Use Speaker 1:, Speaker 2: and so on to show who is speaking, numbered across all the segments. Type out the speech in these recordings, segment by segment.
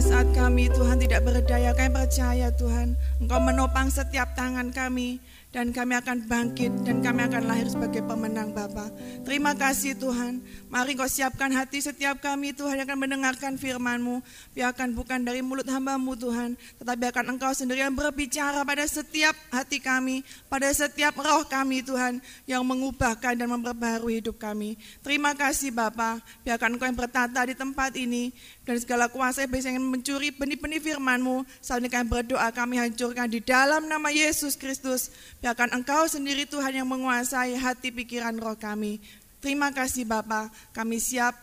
Speaker 1: us. Saat kami Tuhan tidak berdaya, kami percaya Tuhan Engkau menopang setiap tangan kami dan kami akan bangkit dan kami akan lahir sebagai pemenang Bapa. Terima kasih Tuhan. Mari kau siapkan hati setiap kami Tuhan yang akan mendengarkan firman-Mu. Biarkan bukan dari mulut hamba-Mu Tuhan, tetapi akan Engkau sendiri yang berbicara pada setiap hati kami, pada setiap roh kami Tuhan yang mengubahkan dan memperbaharui hidup kami. Terima kasih Bapa. Biarkan Engkau yang bertata di tempat ini dan segala kuasa yang ingin mencuri benih-benih firman-Mu. Saat ini kami berdoa kami hancurkan di dalam nama Yesus Kristus. Biarkan Engkau sendiri Tuhan yang menguasai hati pikiran roh kami. Terima kasih Bapa, kami siap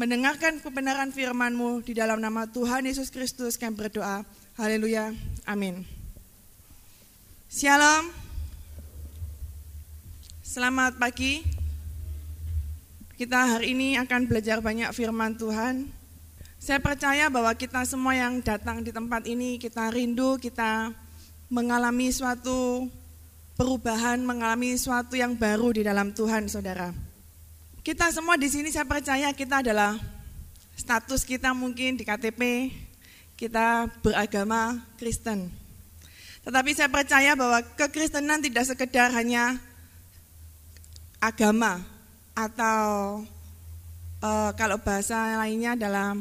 Speaker 1: mendengarkan kebenaran firman-Mu di dalam nama Tuhan Yesus Kristus kami berdoa. Haleluya. Amin. Shalom. Selamat pagi. Kita hari ini akan belajar banyak firman Tuhan. Saya percaya bahwa kita semua yang datang di tempat ini, kita rindu, kita mengalami suatu perubahan, mengalami suatu yang baru di dalam Tuhan, saudara. Kita semua di sini saya percaya kita adalah status kita mungkin di KTP, kita beragama Kristen. Tetapi saya percaya bahwa kekristenan tidak sekedar hanya agama atau uh, kalau bahasa lainnya adalah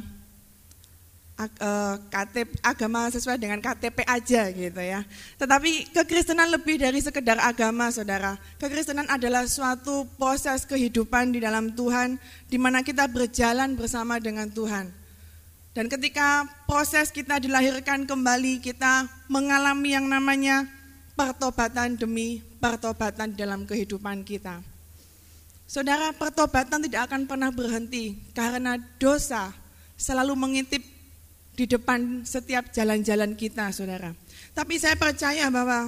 Speaker 1: KTP, eh, agama sesuai dengan KTP aja gitu ya. Tetapi kekristenan lebih dari sekedar agama, saudara. Kekristenan adalah suatu proses kehidupan di dalam Tuhan, di mana kita berjalan bersama dengan Tuhan. Dan ketika proses kita dilahirkan kembali, kita mengalami yang namanya pertobatan demi pertobatan dalam kehidupan kita. Saudara, pertobatan tidak akan pernah berhenti karena dosa selalu mengintip di depan setiap jalan-jalan kita, saudara. Tapi saya percaya bahwa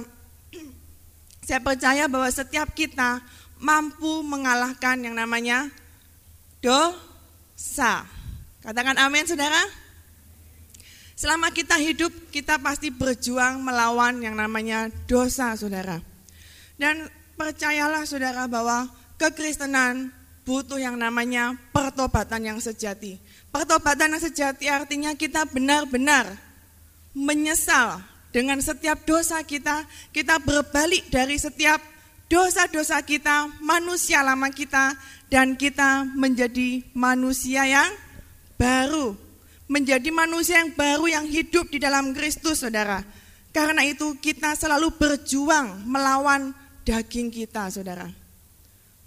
Speaker 1: saya percaya bahwa setiap kita mampu mengalahkan yang namanya dosa. Katakan amin, saudara. Selama kita hidup, kita pasti berjuang melawan yang namanya dosa, saudara. Dan percayalah, saudara, bahwa kekristenan butuh yang namanya pertobatan yang sejati. Pertobatan yang sejati artinya kita benar-benar menyesal dengan setiap dosa kita, kita berbalik dari setiap dosa-dosa kita, manusia lama kita, dan kita menjadi manusia yang baru. Menjadi manusia yang baru yang hidup di dalam Kristus, saudara. Karena itu kita selalu berjuang melawan daging kita, saudara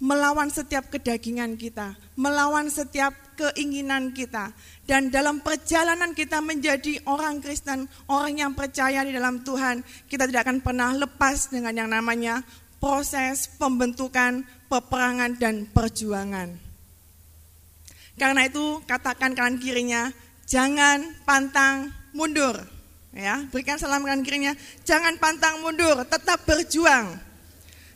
Speaker 1: melawan setiap kedagingan kita, melawan setiap keinginan kita. Dan dalam perjalanan kita menjadi orang Kristen, orang yang percaya di dalam Tuhan, kita tidak akan pernah lepas dengan yang namanya proses pembentukan, peperangan, dan perjuangan. Karena itu katakan kanan kirinya, jangan pantang mundur. Ya, berikan salam kanan kirinya, jangan pantang mundur, tetap berjuang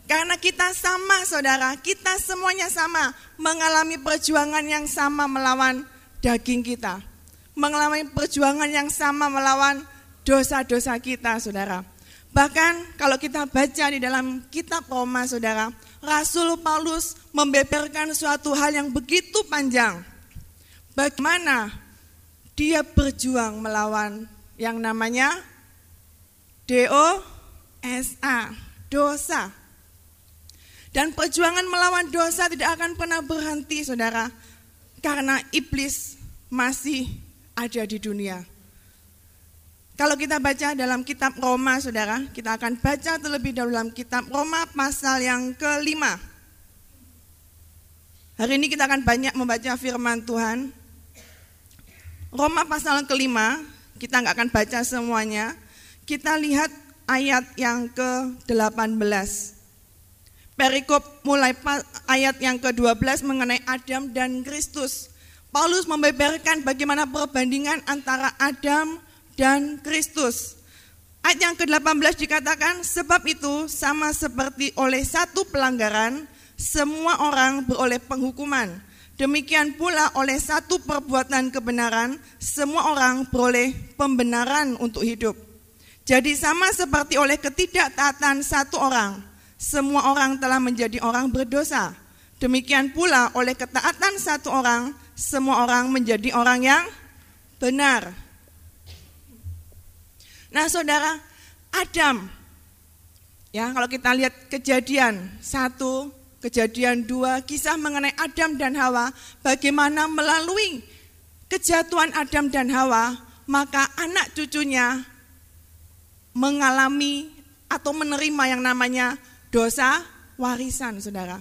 Speaker 1: karena kita sama saudara, kita semuanya sama mengalami perjuangan yang sama melawan daging kita. Mengalami perjuangan yang sama melawan dosa-dosa kita saudara. Bahkan kalau kita baca di dalam kitab Roma saudara, Rasul Paulus membeberkan suatu hal yang begitu panjang. Bagaimana dia berjuang melawan yang namanya DOSA, dosa dan perjuangan melawan dosa tidak akan pernah berhenti, saudara, karena iblis masih ada di dunia. Kalau kita baca dalam kitab Roma, saudara, kita akan baca terlebih dahulu dalam kitab Roma pasal yang kelima. Hari ini kita akan banyak membaca firman Tuhan. Roma pasal yang kelima, kita nggak akan baca semuanya. Kita lihat ayat yang ke-18. Perikop mulai ayat yang ke-12 mengenai Adam dan Kristus. Paulus membeberkan bagaimana perbandingan antara Adam dan Kristus. Ayat yang ke-18 dikatakan, sebab itu sama seperti oleh satu pelanggaran, semua orang beroleh penghukuman. Demikian pula oleh satu perbuatan kebenaran, semua orang beroleh pembenaran untuk hidup. Jadi sama seperti oleh ketidaktaatan satu orang, semua orang telah menjadi orang berdosa. Demikian pula oleh ketaatan satu orang, semua orang menjadi orang yang benar. Nah saudara, Adam, ya kalau kita lihat kejadian satu, kejadian dua, kisah mengenai Adam dan Hawa, bagaimana melalui kejatuhan Adam dan Hawa, maka anak cucunya mengalami atau menerima yang namanya dosa warisan, saudara.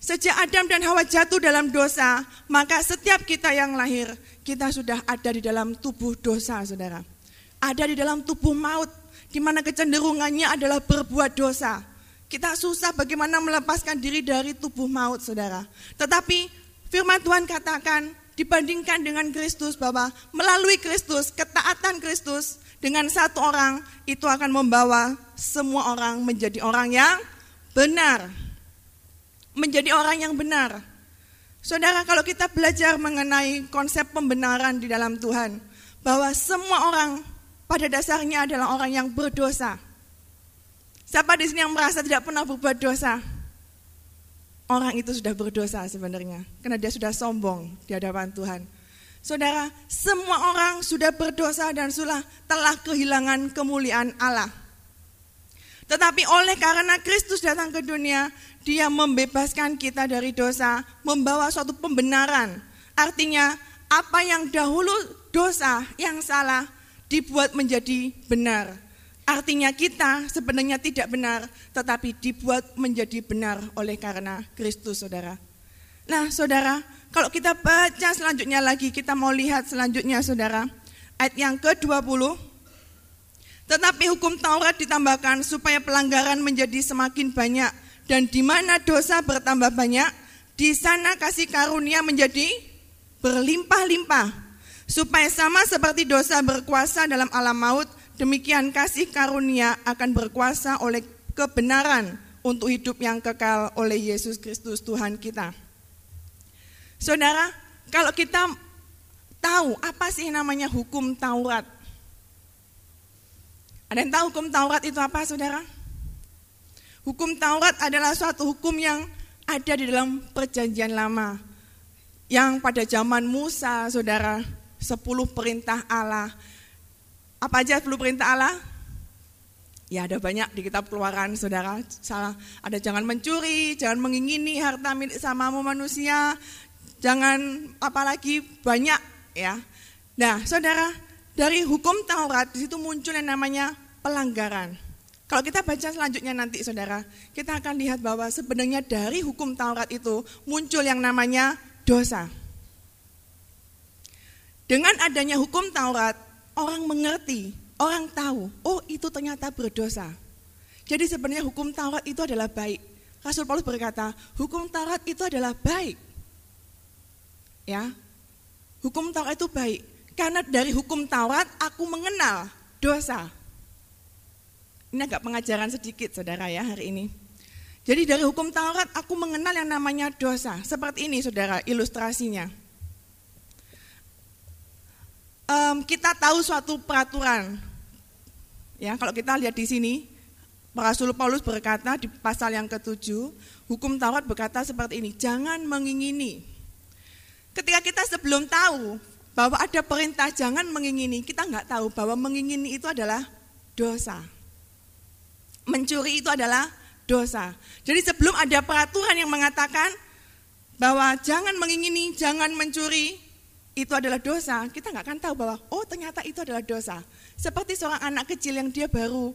Speaker 1: Sejak Adam dan Hawa jatuh dalam dosa, maka setiap kita yang lahir, kita sudah ada di dalam tubuh dosa, saudara. Ada di dalam tubuh maut, di mana kecenderungannya adalah berbuat dosa. Kita susah bagaimana melepaskan diri dari tubuh maut, saudara. Tetapi firman Tuhan katakan, dibandingkan dengan Kristus, bahwa melalui Kristus, ketaatan Kristus, dengan satu orang, itu akan membawa semua orang menjadi orang yang benar menjadi orang yang benar. Saudara, kalau kita belajar mengenai konsep pembenaran di dalam Tuhan, bahwa semua orang pada dasarnya adalah orang yang berdosa. Siapa di sini yang merasa tidak pernah berbuat dosa? Orang itu sudah berdosa sebenarnya, karena dia sudah sombong di hadapan Tuhan. Saudara, semua orang sudah berdosa dan sudah telah kehilangan kemuliaan Allah. Tetapi oleh karena Kristus datang ke dunia, dia membebaskan kita dari dosa, membawa suatu pembenaran. Artinya, apa yang dahulu dosa, yang salah, dibuat menjadi benar. Artinya kita sebenarnya tidak benar, tetapi dibuat menjadi benar oleh karena Kristus, saudara. Nah, saudara, kalau kita baca selanjutnya lagi, kita mau lihat selanjutnya, saudara. Ayat yang ke-20, tetapi hukum Taurat ditambahkan supaya pelanggaran menjadi semakin banyak dan di mana dosa bertambah banyak, di sana kasih karunia menjadi berlimpah-limpah. Supaya sama seperti dosa berkuasa dalam alam maut, demikian kasih karunia akan berkuasa oleh kebenaran untuk hidup yang kekal oleh Yesus Kristus Tuhan kita. Saudara, kalau kita tahu apa sih namanya hukum Taurat, ada yang tahu hukum Taurat itu apa, saudara? Hukum Taurat adalah suatu hukum yang ada di dalam perjanjian lama. Yang pada zaman Musa, saudara, sepuluh perintah Allah. Apa aja sepuluh perintah Allah? Ya ada banyak di kitab keluaran saudara. Salah, ada jangan mencuri, jangan mengingini harta milik samamu manusia, jangan apalagi banyak ya. Nah saudara, dari hukum Taurat di situ muncul yang namanya pelanggaran. Kalau kita baca selanjutnya nanti saudara, kita akan lihat bahwa sebenarnya dari hukum Taurat itu muncul yang namanya dosa. Dengan adanya hukum Taurat, orang mengerti, orang tahu, oh itu ternyata berdosa. Jadi sebenarnya hukum Taurat itu adalah baik. Rasul Paulus berkata, hukum Taurat itu adalah baik. Ya, hukum Taurat itu baik. Karena dari hukum Taurat aku mengenal dosa. Ini agak pengajaran sedikit saudara ya hari ini. Jadi dari hukum Taurat aku mengenal yang namanya dosa. Seperti ini saudara ilustrasinya. Um, kita tahu suatu peraturan. Ya, kalau kita lihat di sini, Rasul Paulus berkata di pasal yang ketujuh, hukum Taurat berkata seperti ini, jangan mengingini. Ketika kita sebelum tahu bahwa ada perintah jangan mengingini, kita nggak tahu bahwa mengingini itu adalah dosa. Mencuri itu adalah dosa. Jadi sebelum ada peraturan yang mengatakan bahwa jangan mengingini, jangan mencuri, itu adalah dosa, kita nggak akan tahu bahwa oh ternyata itu adalah dosa. Seperti seorang anak kecil yang dia baru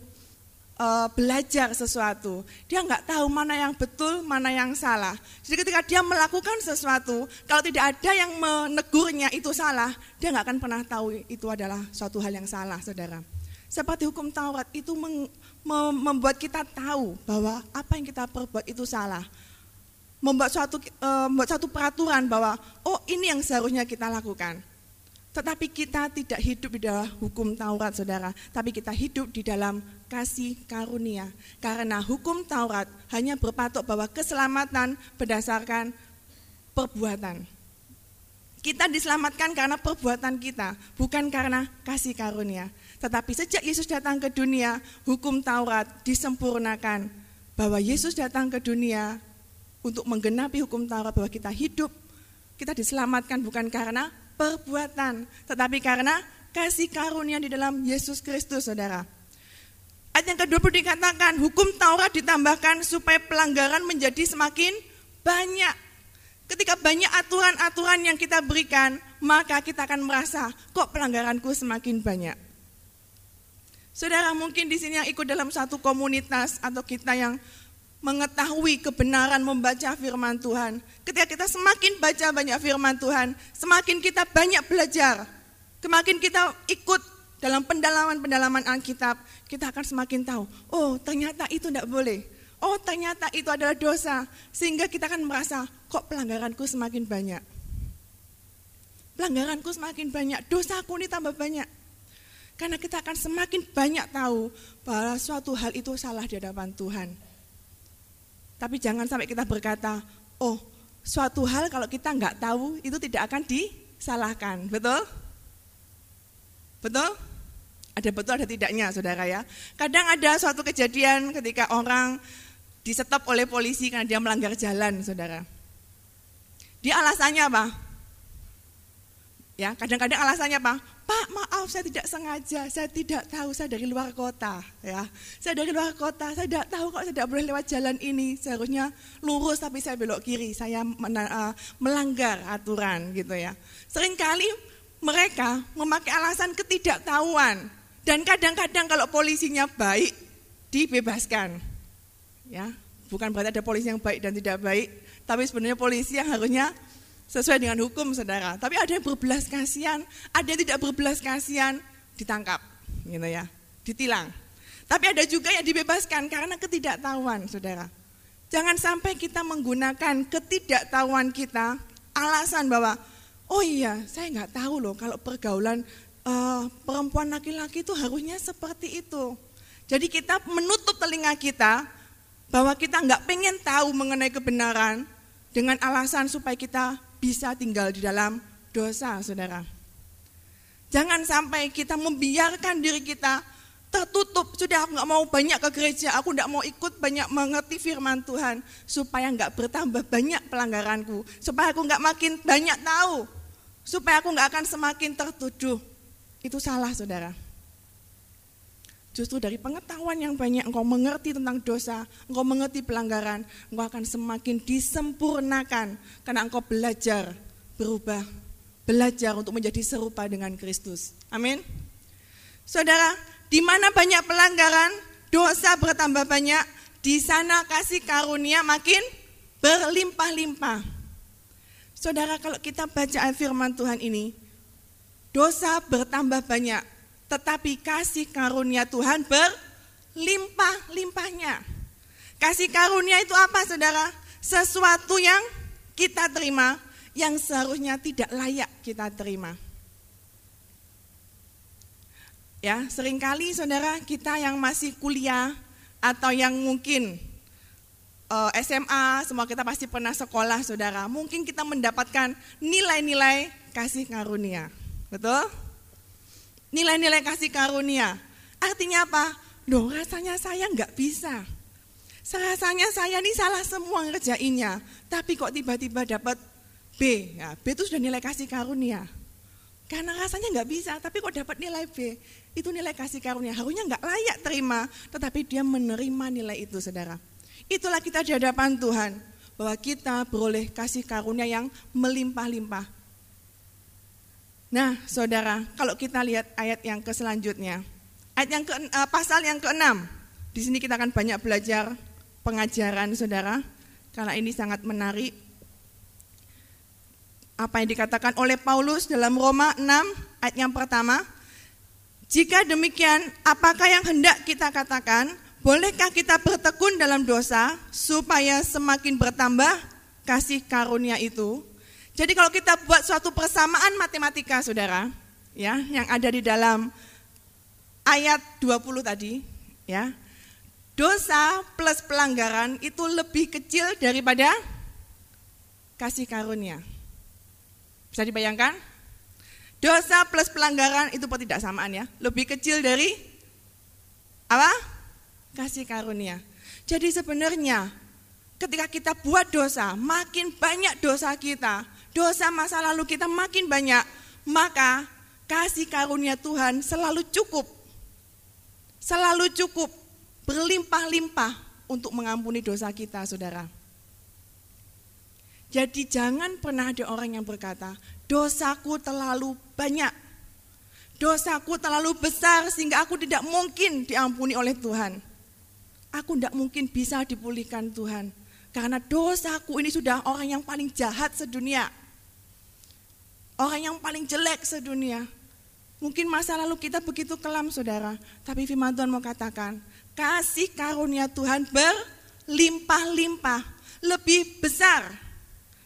Speaker 1: uh, belajar sesuatu. Dia nggak tahu mana yang betul, mana yang salah. Jadi ketika dia melakukan sesuatu, kalau tidak ada yang menegurnya itu salah, dia nggak akan pernah tahu itu adalah suatu hal yang salah, saudara. Seperti hukum Taurat itu membuat kita tahu bahwa apa yang kita perbuat itu salah. Membuat suatu, uh, membuat satu peraturan bahwa oh ini yang seharusnya kita lakukan. Tetapi kita tidak hidup di dalam hukum Taurat, saudara. Tapi kita hidup di dalam kasih karunia. Karena hukum Taurat hanya berpatok bahwa keselamatan berdasarkan perbuatan. Kita diselamatkan karena perbuatan kita, bukan karena kasih karunia. Tetapi sejak Yesus datang ke dunia, hukum Taurat disempurnakan. Bahwa Yesus datang ke dunia untuk menggenapi hukum Taurat bahwa kita hidup, kita diselamatkan bukan karena perbuatan, tetapi karena kasih karunia di dalam Yesus Kristus, saudara. Ayat yang ke-20 dikatakan, hukum Taurat ditambahkan supaya pelanggaran menjadi semakin banyak. Ketika banyak aturan-aturan yang kita berikan, maka kita akan merasa, kok pelanggaranku semakin banyak. Saudara mungkin di sini yang ikut dalam satu komunitas atau kita yang mengetahui kebenaran membaca firman Tuhan. Ketika kita semakin baca banyak firman Tuhan, semakin kita banyak belajar. Semakin kita ikut dalam pendalaman-pendalaman Alkitab, kita akan semakin tahu, oh ternyata itu tidak boleh. Oh ternyata itu adalah dosa. Sehingga kita akan merasa, kok pelanggaranku semakin banyak. Pelanggaranku semakin banyak, dosaku ini tambah banyak. Karena kita akan semakin banyak tahu bahwa suatu hal itu salah di hadapan Tuhan. Tapi jangan sampai kita berkata, oh suatu hal kalau kita nggak tahu itu tidak akan disalahkan. Betul? Betul? Ada betul ada tidaknya saudara ya. Kadang ada suatu kejadian ketika orang disetop oleh polisi karena dia melanggar jalan saudara. Dia alasannya apa? Ya, kadang-kadang alasannya apa? Pak, maaf saya tidak sengaja, saya tidak tahu, saya dari luar kota, ya. Saya dari luar kota, saya tidak tahu kok saya tidak boleh lewat jalan ini. Seharusnya lurus tapi saya belok kiri, saya eh, melanggar aturan gitu ya. Seringkali mereka memakai alasan ketidaktahuan dan kadang-kadang kalau polisinya baik, dibebaskan. Ya, bukan berarti ada polisi yang baik dan tidak baik, tapi sebenarnya polisi yang harusnya sesuai dengan hukum saudara. Tapi ada yang berbelas kasihan, ada yang tidak berbelas kasihan, ditangkap, gitu ya, ditilang. Tapi ada juga yang dibebaskan karena ketidaktahuan, saudara. Jangan sampai kita menggunakan ketidaktahuan kita alasan bahwa oh iya saya nggak tahu loh kalau pergaulan uh, perempuan laki-laki itu harusnya seperti itu. Jadi kita menutup telinga kita bahwa kita nggak pengen tahu mengenai kebenaran dengan alasan supaya kita bisa tinggal di dalam dosa, saudara. Jangan sampai kita membiarkan diri kita tertutup. Sudah aku nggak mau banyak ke gereja, aku nggak mau ikut banyak mengerti firman Tuhan supaya nggak bertambah banyak pelanggaranku, supaya aku nggak makin banyak tahu, supaya aku nggak akan semakin tertuduh. Itu salah saudara. Justru dari pengetahuan yang banyak engkau mengerti tentang dosa, engkau mengerti pelanggaran, engkau akan semakin disempurnakan karena engkau belajar berubah, belajar untuk menjadi serupa dengan Kristus. Amin. Saudara, di mana banyak pelanggaran, dosa bertambah banyak, di sana kasih karunia makin berlimpah-limpah. Saudara, kalau kita baca firman Tuhan ini, dosa bertambah banyak, tetapi kasih karunia Tuhan berlimpah-limpahnya. Kasih karunia itu apa saudara? Sesuatu yang kita terima yang seharusnya tidak layak kita terima. Ya, sering kali saudara kita yang masih kuliah atau yang mungkin eh, SMA, semua kita pasti pernah sekolah saudara. Mungkin kita mendapatkan nilai-nilai kasih karunia. Betul? Nilai-nilai kasih karunia. Artinya apa? Loh rasanya saya nggak bisa. Rasanya saya ini salah semua ngerjainnya. Tapi kok tiba-tiba dapat B. Ya, B itu sudah nilai kasih karunia. Karena rasanya nggak bisa, tapi kok dapat nilai B. Itu nilai kasih karunia. Harusnya nggak layak terima, tetapi dia menerima nilai itu, saudara. Itulah kita di hadapan Tuhan. Bahwa kita beroleh kasih karunia yang melimpah-limpah. Nah, saudara, kalau kita lihat ayat yang ke selanjutnya, ayat yang ke, uh, pasal yang keenam, di sini kita akan banyak belajar pengajaran, saudara, karena ini sangat menarik. Apa yang dikatakan oleh Paulus dalam Roma 6 ayat yang pertama, jika demikian, apakah yang hendak kita katakan? Bolehkah kita bertekun dalam dosa supaya semakin bertambah kasih karunia itu? Jadi kalau kita buat suatu persamaan matematika saudara, ya yang ada di dalam ayat 20 tadi, ya dosa plus pelanggaran itu lebih kecil daripada kasih karunia. Bisa dibayangkan? Dosa plus pelanggaran itu tidak samaan ya, lebih kecil dari apa? Kasih karunia. Jadi sebenarnya ketika kita buat dosa, makin banyak dosa kita, dosa masa lalu kita makin banyak, maka kasih karunia Tuhan selalu cukup. Selalu cukup, berlimpah-limpah untuk mengampuni dosa kita, saudara. Jadi jangan pernah ada orang yang berkata, dosaku terlalu banyak. Dosaku terlalu besar sehingga aku tidak mungkin diampuni oleh Tuhan. Aku tidak mungkin bisa dipulihkan Tuhan. Karena dosaku ini sudah orang yang paling jahat sedunia. Orang yang paling jelek sedunia. Mungkin masa lalu kita begitu kelam saudara. Tapi firman Tuhan mau katakan, kasih karunia Tuhan berlimpah-limpah. Lebih besar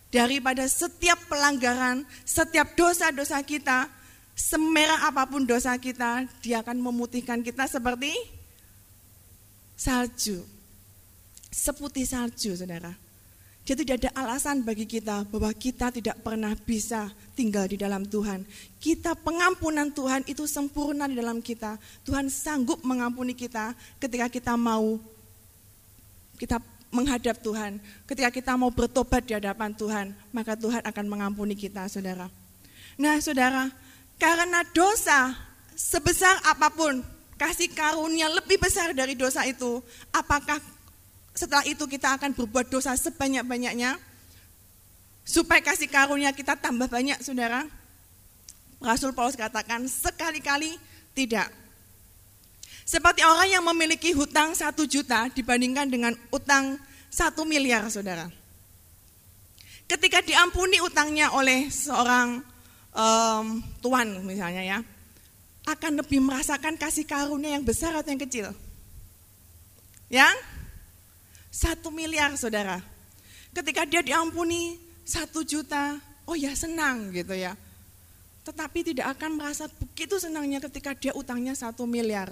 Speaker 1: daripada setiap pelanggaran, setiap dosa-dosa kita, semerah apa pun dosa kita, dia akan memutihkan kita seperti salju. Seputih salju, saudara. Jadi tidak ada alasan bagi kita bahwa kita tidak pernah bisa tinggal di dalam Tuhan. Kita pengampunan Tuhan itu sempurna di dalam kita. Tuhan sanggup mengampuni kita ketika kita mau kita menghadap Tuhan. Ketika kita mau bertobat di hadapan Tuhan, maka Tuhan akan mengampuni kita, saudara. Nah, saudara, karena dosa sebesar apa pun, kasih karunia lebih besar dari dosa itu, apakah setelah itu kita akan berbuat dosa sebanyak-banyaknya supaya kasih karunia kita tambah banyak, saudara. Rasul Paulus katakan sekali-kali tidak. Seperti orang yang memiliki hutang satu juta dibandingkan dengan utang satu miliar, saudara. Ketika diampuni utangnya oleh seorang um, tuan misalnya ya, akan lebih merasakan kasih karunia yang besar atau yang kecil? Yang satu miliar saudara. Ketika dia diampuni satu juta, oh ya senang gitu ya. Tetapi tidak akan merasa begitu senangnya ketika dia utangnya satu miliar.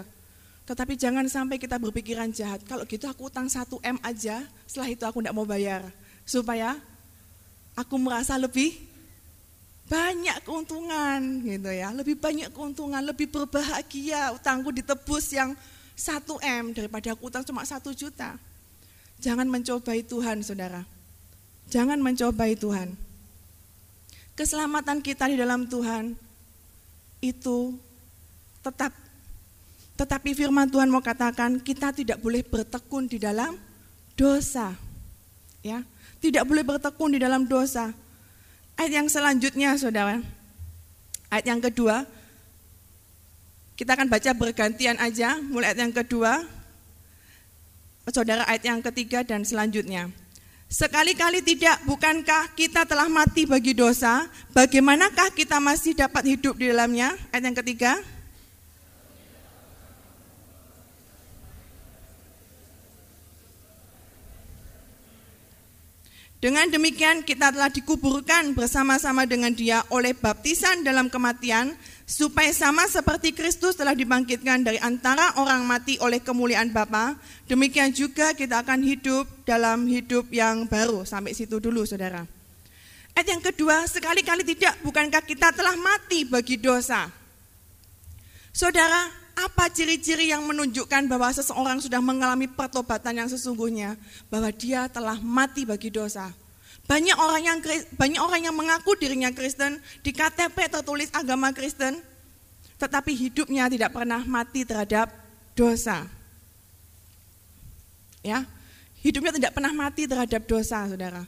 Speaker 1: Tetapi jangan sampai kita berpikiran jahat. Kalau gitu aku utang satu M aja, setelah itu aku tidak mau bayar. Supaya aku merasa lebih banyak keuntungan gitu ya. Lebih banyak keuntungan, lebih berbahagia utangku ditebus yang satu M daripada aku utang cuma satu juta. Jangan mencobai Tuhan, saudara. Jangan mencobai Tuhan. Keselamatan kita di dalam Tuhan itu tetap tetapi firman Tuhan mau katakan kita tidak boleh bertekun di dalam dosa. Ya, tidak boleh bertekun di dalam dosa. Ayat yang selanjutnya Saudara. Ayat yang kedua kita akan baca bergantian aja mulai ayat yang kedua saudara ayat yang ketiga dan selanjutnya. Sekali-kali tidak, bukankah kita telah mati bagi dosa? Bagaimanakah kita masih dapat hidup di dalamnya? Ayat yang ketiga. Dengan demikian kita telah dikuburkan bersama-sama dengan dia oleh baptisan dalam kematian supaya sama seperti Kristus telah dibangkitkan dari antara orang mati oleh kemuliaan Bapa, demikian juga kita akan hidup dalam hidup yang baru. Sampai situ dulu Saudara. Ayat yang kedua, sekali-kali tidak, bukankah kita telah mati bagi dosa? Saudara, apa ciri-ciri yang menunjukkan bahwa seseorang sudah mengalami pertobatan yang sesungguhnya? Bahwa dia telah mati bagi dosa. Banyak orang yang banyak orang yang mengaku dirinya Kristen, di KTP tertulis agama Kristen, tetapi hidupnya tidak pernah mati terhadap dosa. Ya. Hidupnya tidak pernah mati terhadap dosa, Saudara.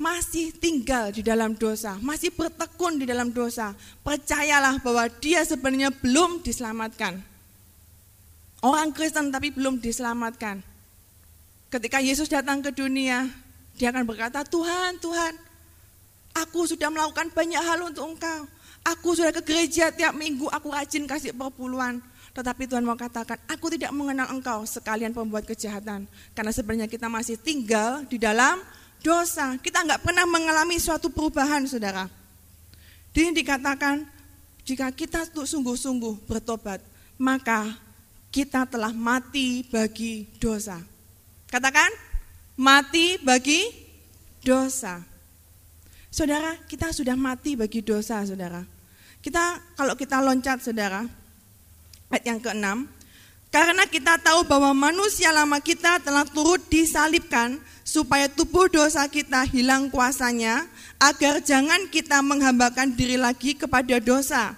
Speaker 1: Masih tinggal di dalam dosa, masih bertekun di dalam dosa. Percayalah bahwa dia sebenarnya belum diselamatkan. Orang Kristen tapi belum diselamatkan. Ketika Yesus datang ke dunia, dia akan berkata, Tuhan, Tuhan, aku sudah melakukan banyak hal untuk engkau. Aku sudah ke gereja tiap minggu, aku rajin kasih perpuluhan. Tetapi Tuhan mau katakan, aku tidak mengenal engkau sekalian pembuat kejahatan. Karena sebenarnya kita masih tinggal di dalam dosa. Kita nggak pernah mengalami suatu perubahan, saudara. Di dikatakan, jika kita sungguh-sungguh bertobat, maka kita telah mati bagi dosa. Katakan, mati bagi dosa. Saudara, kita sudah mati bagi dosa, saudara. Kita kalau kita loncat, saudara, ayat yang keenam, karena kita tahu bahwa manusia lama kita telah turut disalibkan supaya tubuh dosa kita hilang kuasanya, agar jangan kita menghambakan diri lagi kepada dosa.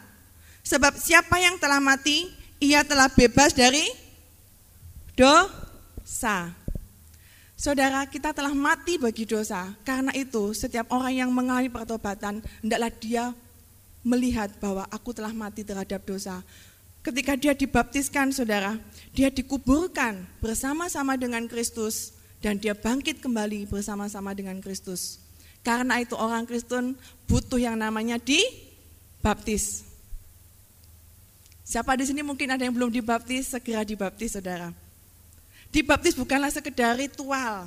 Speaker 1: Sebab siapa yang telah mati, ia telah bebas dari dosa. Saudara, kita telah mati bagi dosa. Karena itu, setiap orang yang mengalami pertobatan, hendaklah dia melihat bahwa aku telah mati terhadap dosa. Ketika dia dibaptiskan, saudara, dia dikuburkan bersama-sama dengan Kristus dan dia bangkit kembali bersama-sama dengan Kristus. Karena itu orang Kristen butuh yang namanya dibaptis. Siapa di sini mungkin ada yang belum dibaptis, segera dibaptis saudara. Dibaptis bukanlah sekedar ritual,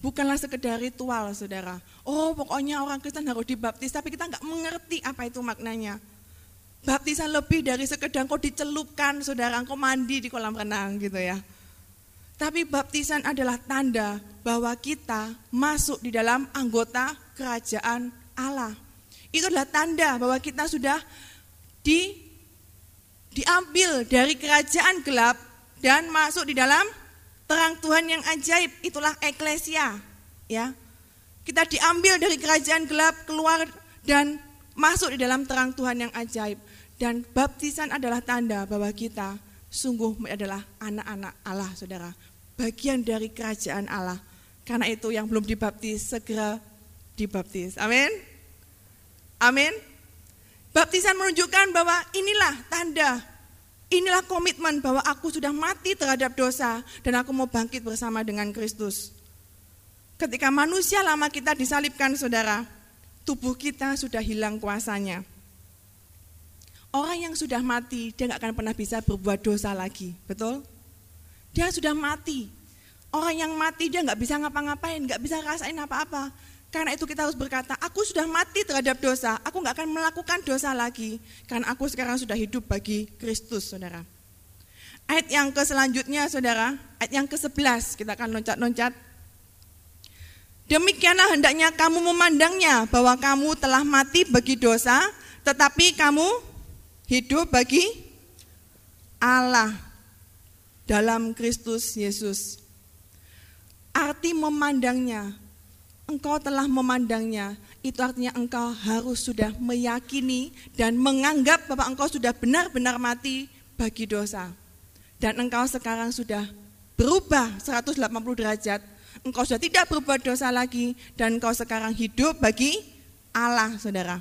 Speaker 1: bukanlah sekedar ritual, saudara. Oh, pokoknya orang Kristen harus dibaptis, tapi kita nggak mengerti apa itu maknanya. Baptisan lebih dari sekedar kau dicelupkan, saudara, engkau mandi di kolam renang gitu ya. Tapi baptisan adalah tanda bahwa kita masuk di dalam anggota kerajaan Allah. Itu adalah tanda bahwa kita sudah di, diambil dari kerajaan gelap dan masuk di dalam terang Tuhan yang ajaib, itulah eklesia. Ya. Kita diambil dari kerajaan gelap keluar dan masuk di dalam terang Tuhan yang ajaib. Dan baptisan adalah tanda bahwa kita sungguh adalah anak-anak Allah, Saudara. Bagian dari kerajaan Allah. Karena itu yang belum dibaptis segera dibaptis. Amin. Amin. Baptisan menunjukkan bahwa inilah tanda Inilah komitmen bahwa aku sudah mati terhadap dosa dan aku mau bangkit bersama dengan Kristus. Ketika manusia lama kita disalibkan saudara, tubuh kita sudah hilang kuasanya. Orang yang sudah mati, dia nggak akan pernah bisa berbuat dosa lagi, betul? Dia sudah mati. Orang yang mati dia nggak bisa ngapa-ngapain, nggak bisa rasain apa-apa. Karena itu kita harus berkata, aku sudah mati terhadap dosa, aku nggak akan melakukan dosa lagi. Karena aku sekarang sudah hidup bagi Kristus, saudara. Ayat yang ke selanjutnya, saudara, ayat yang ke-11, kita akan loncat-loncat. Demikianlah hendaknya kamu memandangnya bahwa kamu telah mati bagi dosa, tetapi kamu hidup bagi Allah dalam Kristus Yesus. Arti memandangnya, engkau telah memandangnya, itu artinya engkau harus sudah meyakini dan menganggap bahwa engkau sudah benar-benar mati bagi dosa. Dan engkau sekarang sudah berubah 180 derajat, engkau sudah tidak berbuat dosa lagi, dan engkau sekarang hidup bagi Allah, saudara.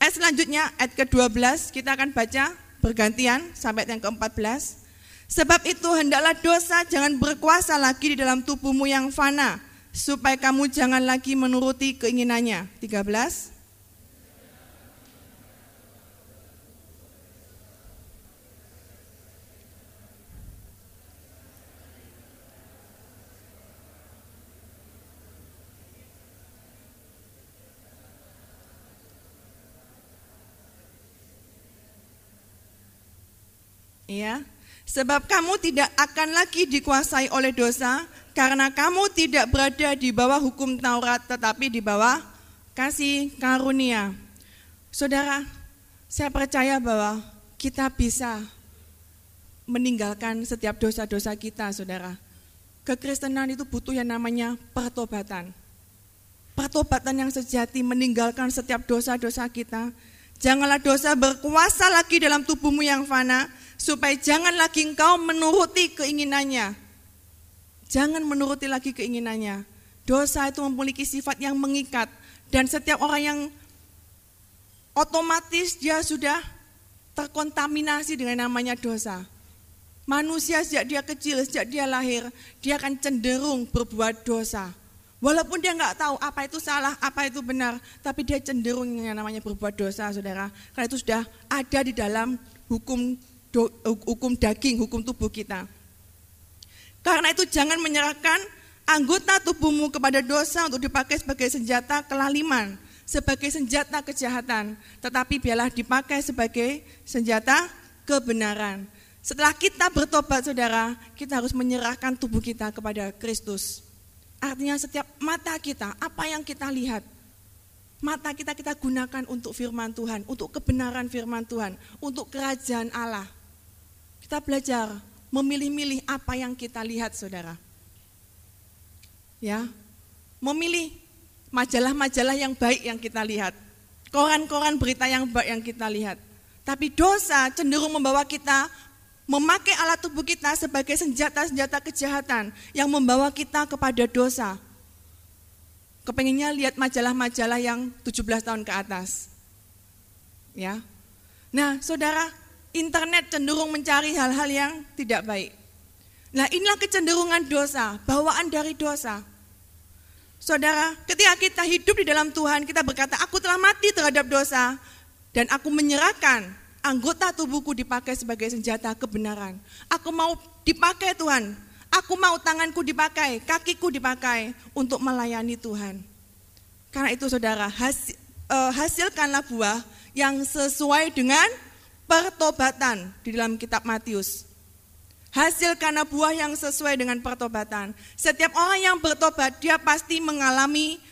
Speaker 1: Ayat selanjutnya, ayat ke-12, kita akan baca bergantian sampai yang ke-14. Sebab itu hendaklah dosa jangan berkuasa lagi di dalam tubuhmu yang fana, supaya kamu jangan lagi menuruti keinginannya. 13. Ya, sebab kamu tidak akan lagi dikuasai oleh dosa, karena kamu tidak berada di bawah hukum Taurat tetapi di bawah kasih karunia. Saudara, saya percaya bahwa kita bisa meninggalkan setiap dosa-dosa kita, saudara. Kekristenan itu butuh yang namanya pertobatan. Pertobatan yang sejati meninggalkan setiap dosa-dosa kita. Janganlah dosa berkuasa lagi dalam tubuhmu yang fana, supaya jangan lagi engkau menuruti keinginannya. Jangan menuruti lagi keinginannya. Dosa itu memiliki sifat yang mengikat dan setiap orang yang otomatis dia sudah terkontaminasi dengan namanya dosa. Manusia sejak dia kecil, sejak dia lahir, dia akan cenderung berbuat dosa. Walaupun dia nggak tahu apa itu salah, apa itu benar, tapi dia cenderung yang namanya berbuat dosa, saudara. Karena itu sudah ada di dalam hukum do, hukum daging, hukum tubuh kita. Karena itu jangan menyerahkan anggota tubuhmu kepada dosa untuk dipakai sebagai senjata kelaliman, sebagai senjata kejahatan, tetapi biarlah dipakai sebagai senjata kebenaran. Setelah kita bertobat saudara, kita harus menyerahkan tubuh kita kepada Kristus. Artinya setiap mata kita, apa yang kita lihat, mata kita kita gunakan untuk firman Tuhan, untuk kebenaran firman Tuhan, untuk kerajaan Allah. Kita belajar memilih-milih apa yang kita lihat, saudara. Ya, memilih majalah-majalah yang baik yang kita lihat, koran-koran berita yang baik yang kita lihat. Tapi dosa cenderung membawa kita memakai alat tubuh kita sebagai senjata-senjata kejahatan yang membawa kita kepada dosa. Kepenginnya lihat majalah-majalah yang 17 tahun ke atas. Ya. Nah, Saudara, internet cenderung mencari hal-hal yang tidak baik. Nah, inilah kecenderungan dosa, bawaan dari dosa. Saudara, ketika kita hidup di dalam Tuhan, kita berkata, aku telah mati terhadap dosa, dan aku menyerahkan anggota tubuhku dipakai sebagai senjata kebenaran. Aku mau dipakai Tuhan, aku mau tanganku dipakai, kakiku dipakai untuk melayani Tuhan. Karena itu saudara, hasil, uh, hasilkanlah buah yang sesuai dengan pertobatan di dalam kitab Matius. Hasil karena buah yang sesuai dengan pertobatan. Setiap orang yang bertobat, dia pasti mengalami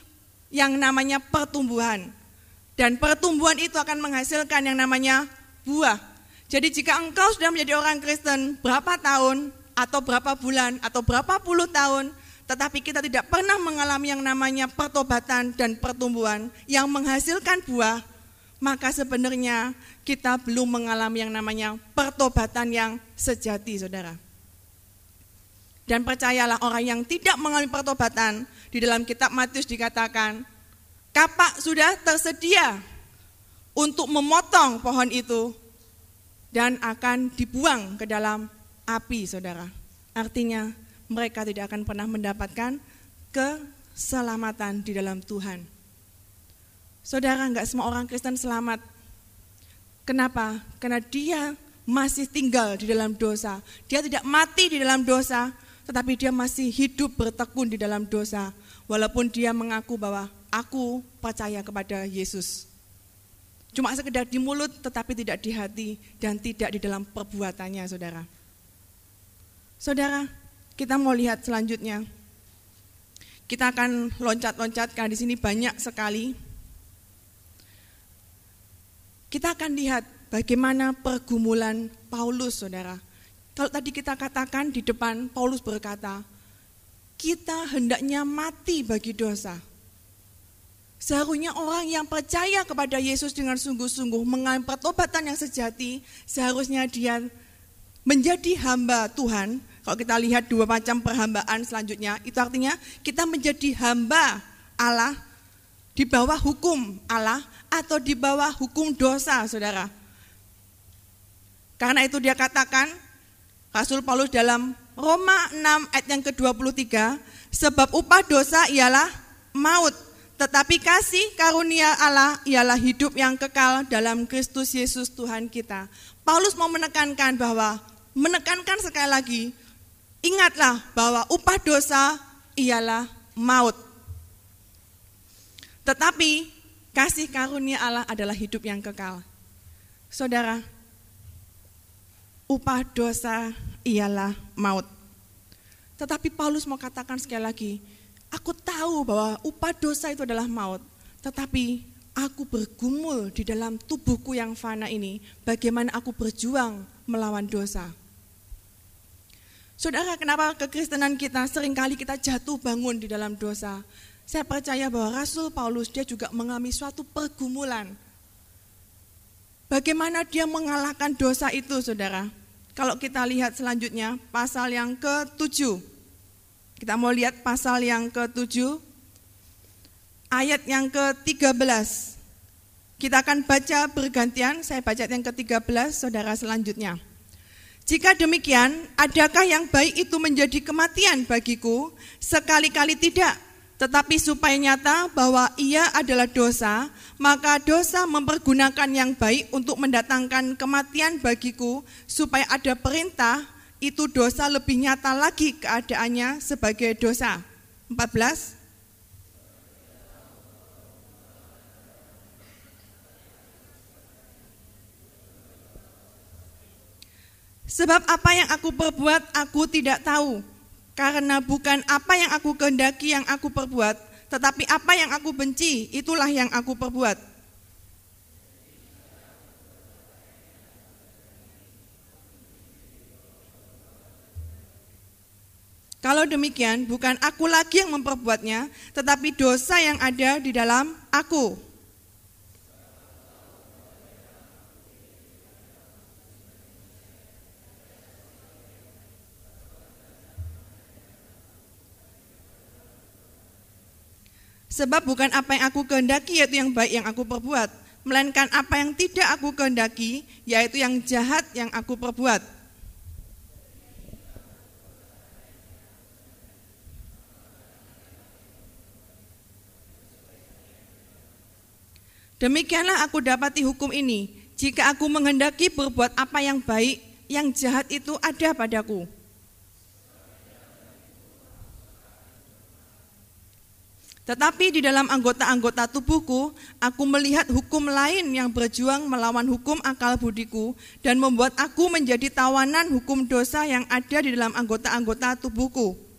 Speaker 1: yang namanya pertumbuhan. Dan pertumbuhan itu akan menghasilkan yang namanya buah. Jadi jika engkau sudah menjadi orang Kristen berapa tahun, atau berapa bulan, atau berapa puluh tahun, tetapi kita tidak pernah mengalami yang namanya pertobatan dan pertumbuhan yang menghasilkan buah, maka sebenarnya kita belum mengalami yang namanya pertobatan yang sejati, saudara. Dan percayalah orang yang tidak mengalami pertobatan, di dalam kitab Matius dikatakan, kapak sudah tersedia untuk memotong pohon itu dan akan dibuang ke dalam api, saudara. Artinya mereka tidak akan pernah mendapatkan keselamatan di dalam Tuhan. Saudara, nggak semua orang Kristen selamat. Kenapa? Karena dia masih tinggal di dalam dosa. Dia tidak mati di dalam dosa, tetapi dia masih hidup bertekun di dalam dosa. Walaupun dia mengaku bahwa aku percaya kepada Yesus. Cuma sekedar di mulut tetapi tidak di hati dan tidak di dalam perbuatannya saudara. Saudara, kita mau lihat selanjutnya. Kita akan loncat-loncat karena di sini banyak sekali kita akan lihat bagaimana pergumulan Paulus, saudara. Kalau tadi kita katakan di depan, Paulus berkata, kita hendaknya mati bagi dosa. Seharusnya orang yang percaya kepada Yesus dengan sungguh-sungguh mengalami pertobatan yang sejati, seharusnya dia menjadi hamba Tuhan. Kalau kita lihat dua macam perhambaan selanjutnya, itu artinya kita menjadi hamba Allah di bawah hukum Allah atau di bawah hukum dosa, saudara. Karena itu dia katakan, Rasul Paulus dalam Roma 6 ayat yang ke-23, sebab upah dosa ialah maut, tetapi kasih karunia Allah ialah hidup yang kekal dalam Kristus Yesus Tuhan kita. Paulus mau menekankan bahwa, menekankan sekali lagi, ingatlah bahwa upah dosa ialah maut. Tetapi Kasih karunia Allah adalah hidup yang kekal. Saudara, upah dosa ialah maut. Tetapi Paulus mau katakan sekali lagi, aku tahu bahwa upah dosa itu adalah maut, tetapi aku bergumul di dalam tubuhku yang fana ini, bagaimana aku berjuang melawan dosa. Saudara, kenapa kekristenan kita sering kali kita jatuh bangun di dalam dosa? Saya percaya bahwa Rasul Paulus dia juga mengalami suatu pergumulan. Bagaimana dia mengalahkan dosa itu, saudara? Kalau kita lihat selanjutnya, pasal yang ke-7. Kita mau lihat pasal yang ke-7, ayat yang ke-13. Kita akan baca bergantian, saya baca yang ke-13, saudara selanjutnya. Jika demikian, adakah yang baik itu menjadi kematian bagiku? Sekali-kali tidak, tetapi supaya nyata bahwa ia adalah dosa, maka dosa mempergunakan yang baik untuk mendatangkan kematian bagiku, supaya ada perintah, itu dosa lebih nyata lagi keadaannya sebagai dosa. 14. Sebab apa yang aku perbuat aku tidak tahu, karena bukan apa yang aku kehendaki yang aku perbuat, tetapi apa yang aku benci, itulah yang aku perbuat. Kalau demikian, bukan aku lagi yang memperbuatnya, tetapi dosa yang ada di dalam aku. Sebab bukan apa yang aku kehendaki, yaitu yang baik yang aku perbuat, melainkan apa yang tidak aku kehendaki, yaitu yang jahat yang aku perbuat. Demikianlah aku dapati hukum ini. Jika aku menghendaki berbuat apa yang baik, yang jahat itu ada padaku. Tetapi di dalam anggota-anggota tubuhku, aku melihat hukum lain yang berjuang melawan hukum akal budiku dan membuat aku menjadi tawanan hukum dosa yang ada di dalam anggota-anggota tubuhku.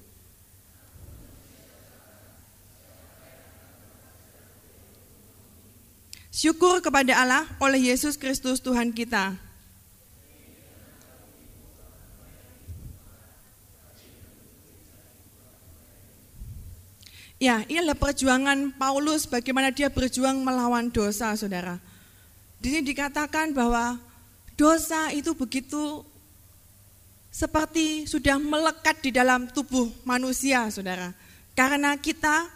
Speaker 1: Syukur kepada Allah oleh Yesus Kristus Tuhan kita. Ya, ini adalah perjuangan Paulus bagaimana dia berjuang melawan dosa, saudara. Di sini dikatakan bahwa dosa itu begitu seperti sudah melekat di dalam tubuh manusia, saudara. Karena kita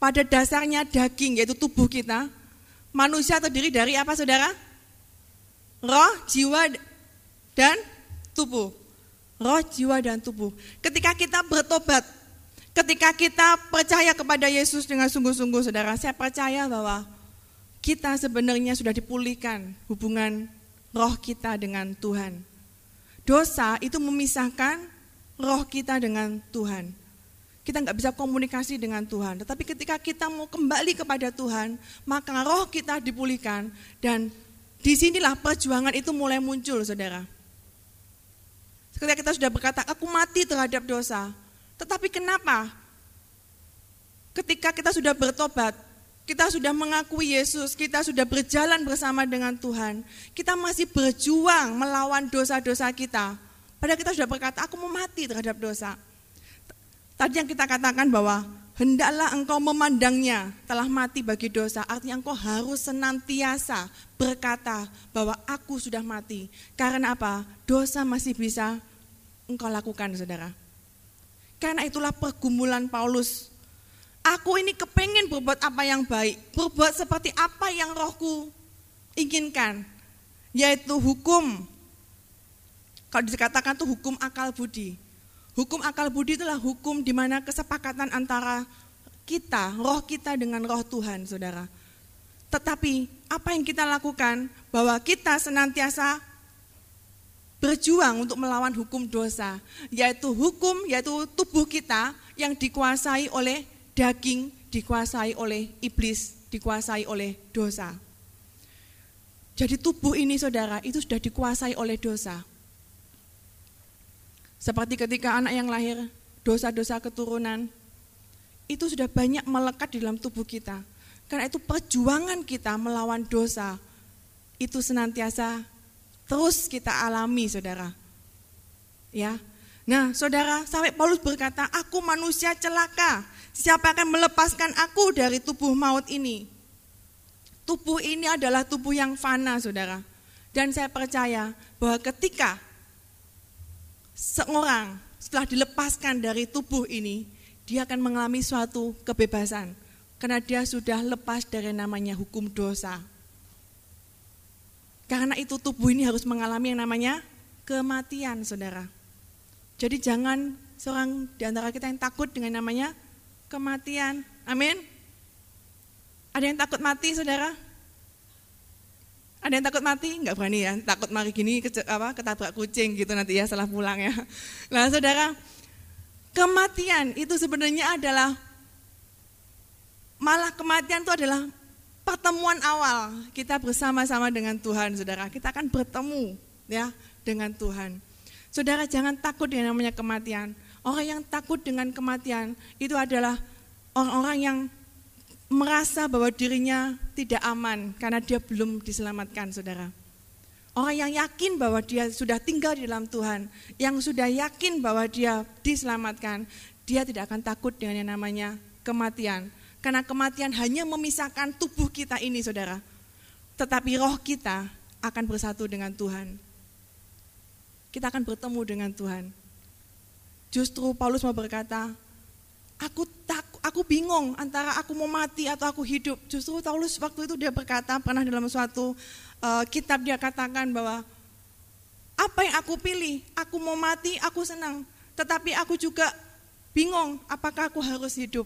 Speaker 1: pada dasarnya daging, yaitu tubuh kita, Manusia terdiri dari apa saudara? Roh, jiwa, dan tubuh. Roh, jiwa, dan tubuh. Ketika kita bertobat, ketika kita percaya kepada Yesus dengan sungguh-sungguh saudara, saya percaya bahwa kita sebenarnya sudah dipulihkan hubungan roh kita dengan Tuhan. Dosa itu memisahkan roh kita dengan Tuhan kita nggak bisa komunikasi dengan Tuhan. Tetapi ketika kita mau kembali kepada Tuhan, maka roh kita dipulihkan dan di sinilah perjuangan itu mulai muncul, saudara. Ketika kita sudah berkata, aku mati terhadap dosa. Tetapi kenapa? Ketika kita sudah bertobat, kita sudah mengakui Yesus, kita sudah berjalan bersama dengan Tuhan, kita masih berjuang melawan dosa-dosa kita. Padahal kita sudah berkata, aku mau mati terhadap dosa. Tadi yang kita katakan bahwa hendaklah engkau memandangnya telah mati bagi dosa. Artinya engkau harus senantiasa berkata bahwa aku sudah mati. Karena apa? Dosa masih bisa engkau lakukan saudara. Karena itulah pergumulan Paulus. Aku ini kepengen berbuat apa yang baik. Berbuat seperti apa yang rohku inginkan. Yaitu hukum. Kalau dikatakan itu hukum akal budi Hukum akal budi itulah hukum di mana kesepakatan antara kita, roh kita dengan roh Tuhan, saudara. Tetapi apa yang kita lakukan bahwa kita senantiasa berjuang untuk melawan hukum dosa, yaitu hukum, yaitu tubuh kita yang dikuasai oleh daging, dikuasai oleh iblis, dikuasai oleh dosa. Jadi tubuh ini saudara itu sudah dikuasai oleh dosa. Seperti ketika anak yang lahir, dosa-dosa keturunan, itu sudah banyak melekat di dalam tubuh kita. Karena itu perjuangan kita melawan dosa, itu senantiasa terus kita alami saudara. Ya, Nah, saudara, sampai Paulus berkata, "Aku manusia celaka. Siapa akan melepaskan aku dari tubuh maut ini?" Tubuh ini adalah tubuh yang fana, saudara. Dan saya percaya bahwa ketika seorang setelah dilepaskan dari tubuh ini, dia akan mengalami suatu kebebasan. Karena dia sudah lepas dari namanya hukum dosa. Karena itu tubuh ini harus mengalami yang namanya kematian, saudara. Jadi jangan seorang di antara kita yang takut dengan namanya kematian. Amin. Ada yang takut mati, saudara? Ada yang takut mati? Enggak berani ya, takut mari gini ke, apa, ketabrak kucing gitu nanti ya setelah pulang ya. Nah saudara, kematian itu sebenarnya adalah, malah kematian itu adalah pertemuan awal kita bersama-sama dengan Tuhan saudara. Kita akan bertemu ya dengan Tuhan. Saudara jangan takut dengan namanya kematian. Orang yang takut dengan kematian itu adalah orang-orang yang merasa bahwa dirinya tidak aman karena dia belum diselamatkan, saudara. Orang yang yakin bahwa dia sudah tinggal di dalam Tuhan, yang sudah yakin bahwa dia diselamatkan, dia tidak akan takut dengan yang namanya kematian. Karena kematian hanya memisahkan tubuh kita ini, saudara. Tetapi roh kita akan bersatu dengan Tuhan. Kita akan bertemu dengan Tuhan. Justru Paulus mau berkata, aku tak aku bingung antara aku mau mati atau aku hidup. Justru Paulus waktu itu dia berkata pernah dalam suatu uh, kitab dia katakan bahwa apa yang aku pilih, aku mau mati, aku senang. Tetapi aku juga bingung apakah aku harus hidup.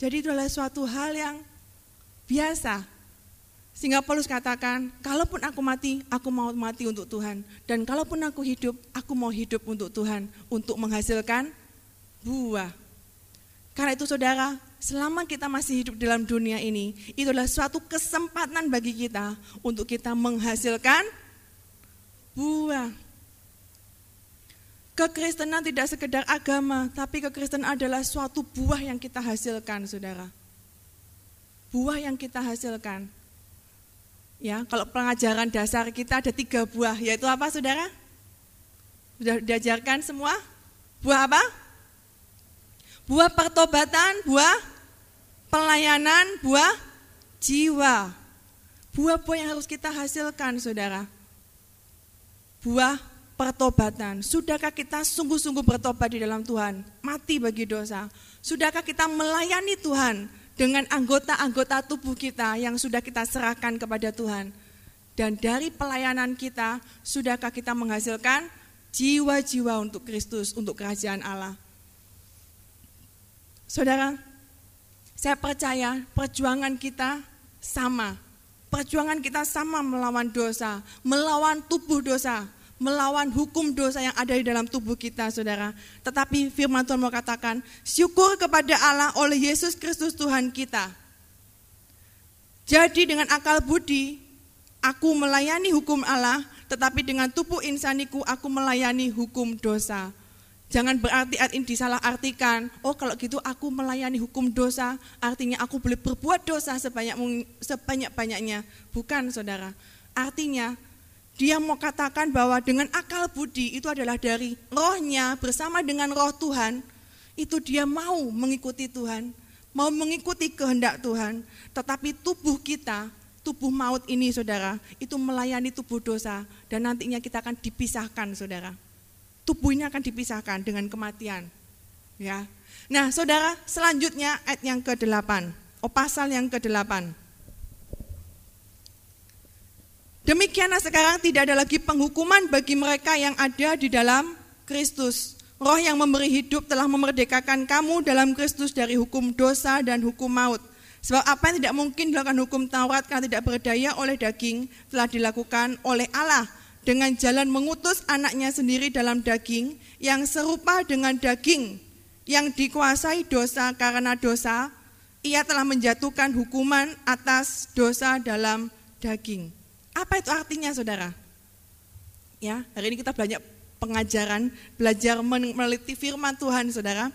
Speaker 1: Jadi itu adalah suatu hal yang biasa. Sehingga Paulus katakan, kalaupun aku mati, aku mau mati untuk Tuhan. Dan kalaupun aku hidup, aku mau hidup untuk Tuhan. Untuk menghasilkan buah. Karena itu saudara, selama kita masih hidup dalam dunia ini, itu adalah suatu kesempatan bagi kita untuk kita menghasilkan buah. Kekristenan tidak sekedar agama, tapi kekristenan adalah suatu buah yang kita hasilkan, saudara. Buah yang kita hasilkan. Ya, kalau pengajaran dasar kita ada tiga buah, yaitu apa, saudara? Sudah diajarkan semua? Buah apa? Buah pertobatan, buah pelayanan, buah jiwa. Buah-buah yang harus kita hasilkan, saudara. Buah pertobatan. Sudahkah kita sungguh-sungguh bertobat di dalam Tuhan? Mati bagi dosa. Sudahkah kita melayani Tuhan dengan anggota-anggota tubuh kita yang sudah kita serahkan kepada Tuhan? Dan dari pelayanan kita, sudahkah kita menghasilkan jiwa-jiwa untuk Kristus, untuk kerajaan Allah? Saudara, saya percaya perjuangan kita sama. Perjuangan kita sama melawan dosa, melawan tubuh dosa, melawan hukum dosa yang ada di dalam tubuh kita, saudara. Tetapi firman Tuhan mau katakan, syukur kepada Allah oleh Yesus Kristus Tuhan kita. Jadi dengan akal budi, aku melayani hukum Allah, tetapi dengan tubuh insaniku aku melayani hukum dosa. Jangan berarti ini disalah artikan, oh kalau gitu aku melayani hukum dosa, artinya aku boleh berbuat dosa sebanyak sebanyak-banyaknya. Bukan saudara, artinya dia mau katakan bahwa dengan akal budi itu adalah dari rohnya bersama dengan roh Tuhan, itu dia mau mengikuti Tuhan, mau mengikuti kehendak Tuhan. Tetapi tubuh kita, tubuh maut ini saudara, itu melayani tubuh dosa dan nantinya kita akan dipisahkan saudara. Tubuh ini akan dipisahkan dengan kematian. Ya. Nah saudara, selanjutnya ayat yang ke-8, oh pasal yang ke-8. Demikianlah sekarang tidak ada lagi penghukuman bagi mereka yang ada di dalam Kristus. Roh yang memberi hidup telah memerdekakan kamu dalam Kristus dari hukum dosa dan hukum maut. Sebab apa yang tidak mungkin dilakukan hukum Taurat karena tidak berdaya oleh daging telah dilakukan oleh Allah dengan jalan mengutus anaknya sendiri dalam daging yang serupa dengan daging yang dikuasai dosa karena dosa, ia telah menjatuhkan hukuman atas dosa dalam daging. Apa itu artinya saudara? Ya, hari ini kita banyak pengajaran, belajar meneliti firman Tuhan saudara.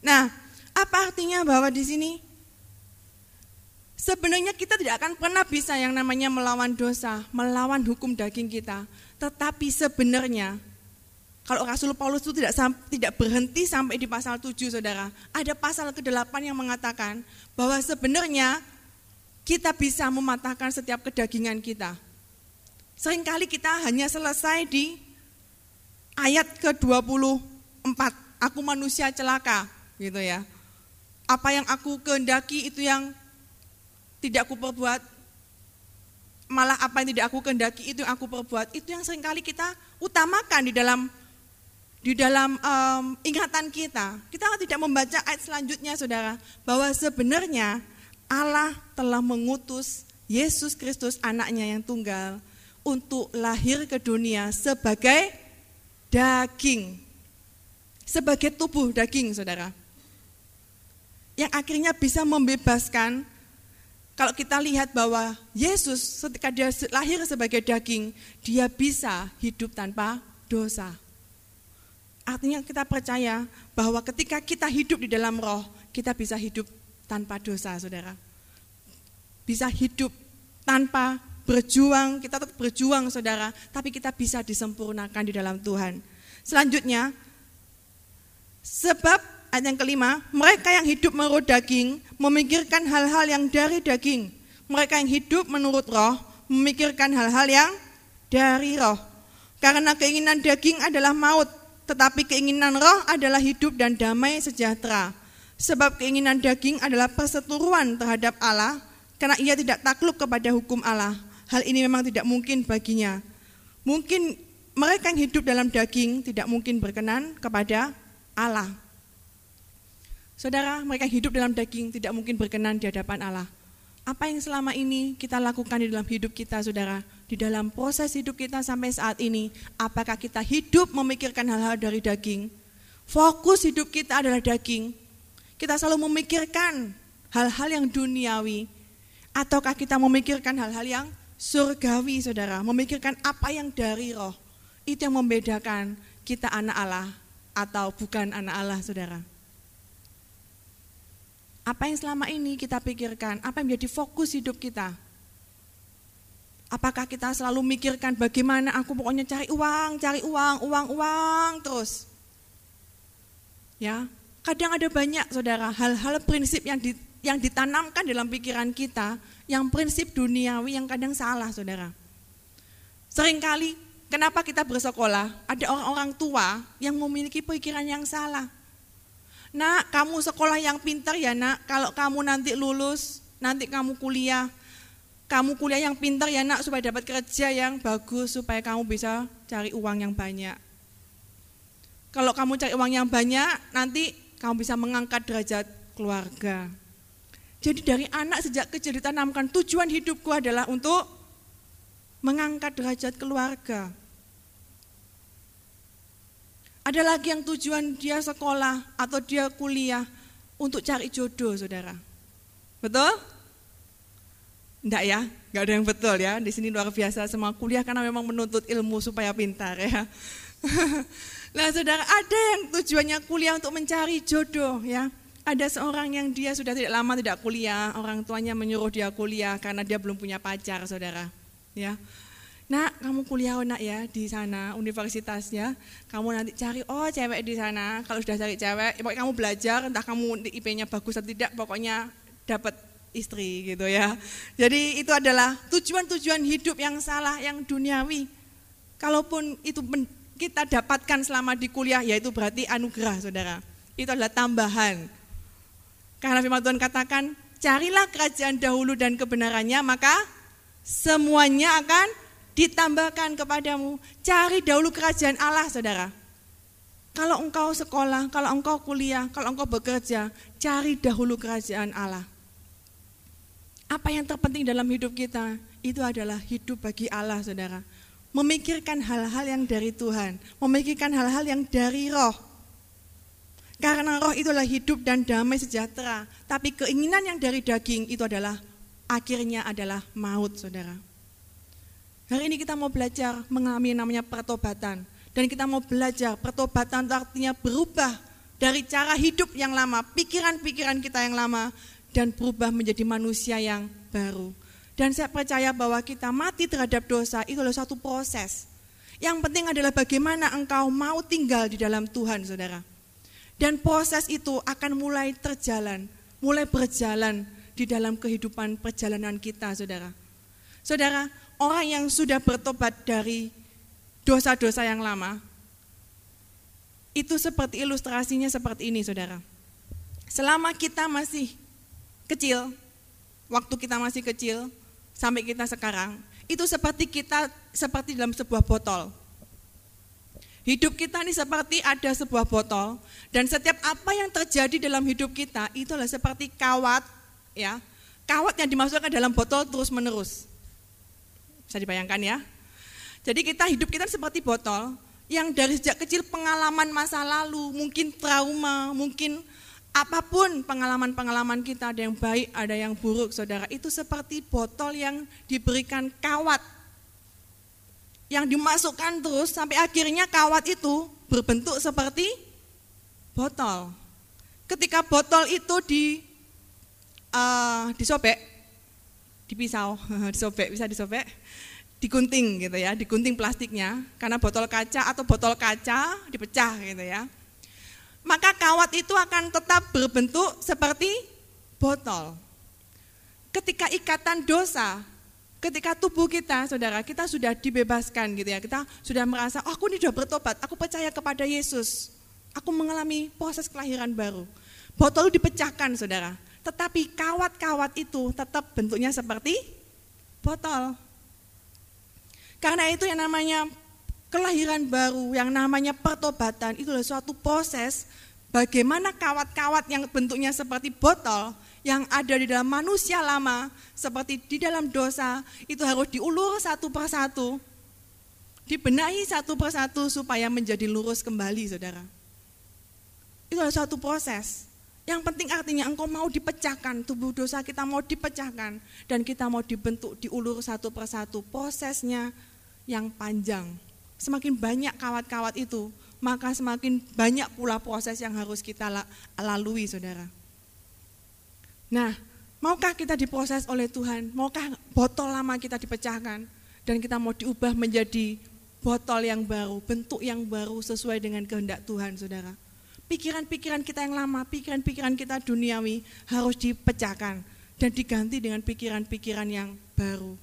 Speaker 1: Nah, apa artinya bahwa di sini Sebenarnya kita tidak akan pernah bisa yang namanya melawan dosa, melawan hukum daging kita. Tetapi sebenarnya kalau Rasul Paulus itu tidak tidak berhenti sampai di pasal 7 Saudara. Ada pasal ke-8 yang mengatakan bahwa sebenarnya kita bisa mematahkan setiap kedagingan kita. Seringkali kita hanya selesai di ayat ke-24, aku manusia celaka, gitu ya. Apa yang aku kehendaki itu yang tidak aku perbuat, malah apa yang tidak aku kehendaki itu yang aku perbuat, itu yang sering kali kita utamakan di dalam di dalam um, ingatan kita. Kita tidak membaca ayat selanjutnya, saudara, bahwa sebenarnya Allah telah mengutus Yesus Kristus anaknya yang tunggal untuk lahir ke dunia sebagai daging. Sebagai tubuh daging, saudara. Yang akhirnya bisa membebaskan, kalau kita lihat bahwa Yesus ketika dia lahir sebagai daging, dia bisa hidup tanpa dosa. Artinya kita percaya bahwa ketika kita hidup di dalam roh, kita bisa hidup tanpa dosa, saudara. Bisa hidup tanpa berjuang, kita tetap berjuang saudara, tapi kita bisa disempurnakan di dalam Tuhan. Selanjutnya, sebab ayat yang kelima, mereka yang hidup menurut daging memikirkan hal-hal yang dari daging. Mereka yang hidup menurut roh memikirkan hal-hal yang dari roh. Karena keinginan daging adalah maut, tetapi keinginan roh adalah hidup dan damai sejahtera. Sebab keinginan daging adalah perseteruan terhadap Allah karena ia tidak takluk kepada hukum Allah. Hal ini memang tidak mungkin baginya. Mungkin mereka yang hidup dalam daging tidak mungkin berkenan kepada Allah. Saudara, mereka hidup dalam daging tidak mungkin berkenan di hadapan Allah. Apa yang selama ini kita lakukan di dalam hidup kita, saudara? Di dalam proses hidup kita sampai saat ini, apakah kita hidup memikirkan hal-hal dari daging? Fokus hidup kita adalah daging, kita selalu memikirkan hal-hal yang duniawi, ataukah kita memikirkan hal-hal yang surgawi, saudara? Memikirkan apa yang dari roh. Itu yang membedakan kita anak Allah atau bukan anak Allah, saudara. Apa yang selama ini kita pikirkan, apa yang menjadi fokus hidup kita? Apakah kita selalu mikirkan bagaimana aku pokoknya cari uang, cari uang, uang, uang terus? Ya, Kadang ada banyak saudara hal-hal prinsip yang di, yang ditanamkan dalam pikiran kita yang prinsip duniawi yang kadang salah saudara. Seringkali kenapa kita bersekolah ada orang-orang tua yang memiliki pikiran yang salah. Nak, kamu sekolah yang pintar ya nak, kalau kamu nanti lulus, nanti kamu kuliah, kamu kuliah yang pintar ya nak supaya dapat kerja yang bagus, supaya kamu bisa cari uang yang banyak. Kalau kamu cari uang yang banyak, nanti kamu bisa mengangkat derajat keluarga. Jadi dari anak sejak kecil ditanamkan tujuan hidupku adalah untuk mengangkat derajat keluarga. Ada lagi yang tujuan dia sekolah atau dia kuliah untuk cari jodoh, saudara. Betul? Enggak ya, enggak ada yang betul ya. Di sini luar biasa semua kuliah karena memang menuntut ilmu supaya pintar ya. Nah saudara ada yang tujuannya kuliah untuk mencari jodoh ya. Ada seorang yang dia sudah tidak lama tidak kuliah, orang tuanya menyuruh dia kuliah karena dia belum punya pacar saudara. Ya, Nak, kamu kuliah nak ya di sana universitasnya. Kamu nanti cari oh cewek di sana. Kalau sudah cari cewek, ya, pokoknya kamu belajar entah kamu IP-nya bagus atau tidak, pokoknya dapat istri gitu ya. Jadi itu adalah tujuan-tujuan hidup yang salah, yang duniawi. Kalaupun itu kita dapatkan selama di kuliah yaitu berarti anugerah saudara. Itu adalah tambahan. Karena firman Tuhan katakan, carilah kerajaan dahulu dan kebenarannya maka semuanya akan ditambahkan kepadamu. Cari dahulu kerajaan Allah saudara. Kalau engkau sekolah, kalau engkau kuliah, kalau engkau bekerja, cari dahulu kerajaan Allah. Apa yang terpenting dalam hidup kita? Itu adalah hidup bagi Allah, saudara memikirkan hal-hal yang dari Tuhan, memikirkan hal-hal yang dari roh. Karena roh itulah hidup dan damai sejahtera, tapi keinginan yang dari daging itu adalah akhirnya adalah maut, saudara. Hari ini kita mau belajar mengalami namanya pertobatan. Dan kita mau belajar pertobatan artinya berubah dari cara hidup yang lama, pikiran-pikiran kita yang lama, dan berubah menjadi manusia yang baru. Dan saya percaya bahwa kita mati terhadap dosa itu adalah satu proses. Yang penting adalah bagaimana engkau mau tinggal di dalam Tuhan, saudara. Dan proses itu akan mulai terjalan, mulai berjalan di dalam kehidupan perjalanan kita, saudara. Saudara, orang yang sudah bertobat dari dosa-dosa yang lama, itu seperti ilustrasinya seperti ini, saudara. Selama kita masih kecil, waktu kita masih kecil, sampai kita sekarang itu seperti kita seperti dalam sebuah botol. Hidup kita ini seperti ada sebuah botol dan setiap apa yang terjadi dalam hidup kita itu adalah seperti kawat ya. Kawat yang dimasukkan dalam botol terus-menerus. Bisa dibayangkan ya? Jadi kita hidup kita seperti botol yang dari sejak kecil pengalaman masa lalu, mungkin trauma, mungkin apa pun pengalaman-pengalaman kita, ada yang baik, ada yang buruk, saudara, itu seperti botol yang diberikan kawat, yang dimasukkan terus sampai akhirnya kawat itu berbentuk seperti botol. Ketika botol itu di uh, disobek, dipisau, disobek, bisa disobek, digunting gitu ya, digunting plastiknya, karena botol kaca atau botol kaca dipecah gitu ya maka kawat itu akan tetap berbentuk seperti botol. Ketika ikatan dosa, ketika tubuh kita, saudara, kita sudah dibebaskan gitu ya, kita sudah merasa, oh aku ini sudah bertobat, aku percaya kepada Yesus, aku mengalami proses kelahiran baru. botol dipecahkan saudara. Tetapi kawat-kawat itu tetap bentuknya seperti botol. Karena itu yang namanya kelahiran baru, yang namanya pertobatan, itu adalah suatu proses bagaimana kawat-kawat yang bentuknya seperti botol yang ada di dalam manusia lama, seperti di dalam dosa, itu harus diulur satu persatu, dibenahi satu persatu supaya menjadi lurus kembali, saudara. Itu adalah suatu proses. Yang penting artinya engkau mau dipecahkan, tubuh dosa kita mau dipecahkan, dan kita mau dibentuk, diulur satu persatu. Prosesnya yang panjang. Semakin banyak kawat-kawat itu, maka semakin banyak pula proses yang harus kita lalui, saudara. Nah, maukah kita diproses oleh Tuhan? Maukah botol lama kita dipecahkan? Dan kita mau diubah menjadi botol yang baru, bentuk yang baru sesuai dengan kehendak Tuhan, saudara pikiran-pikiran kita yang lama, pikiran-pikiran kita duniawi harus dipecahkan dan diganti dengan pikiran-pikiran yang baru.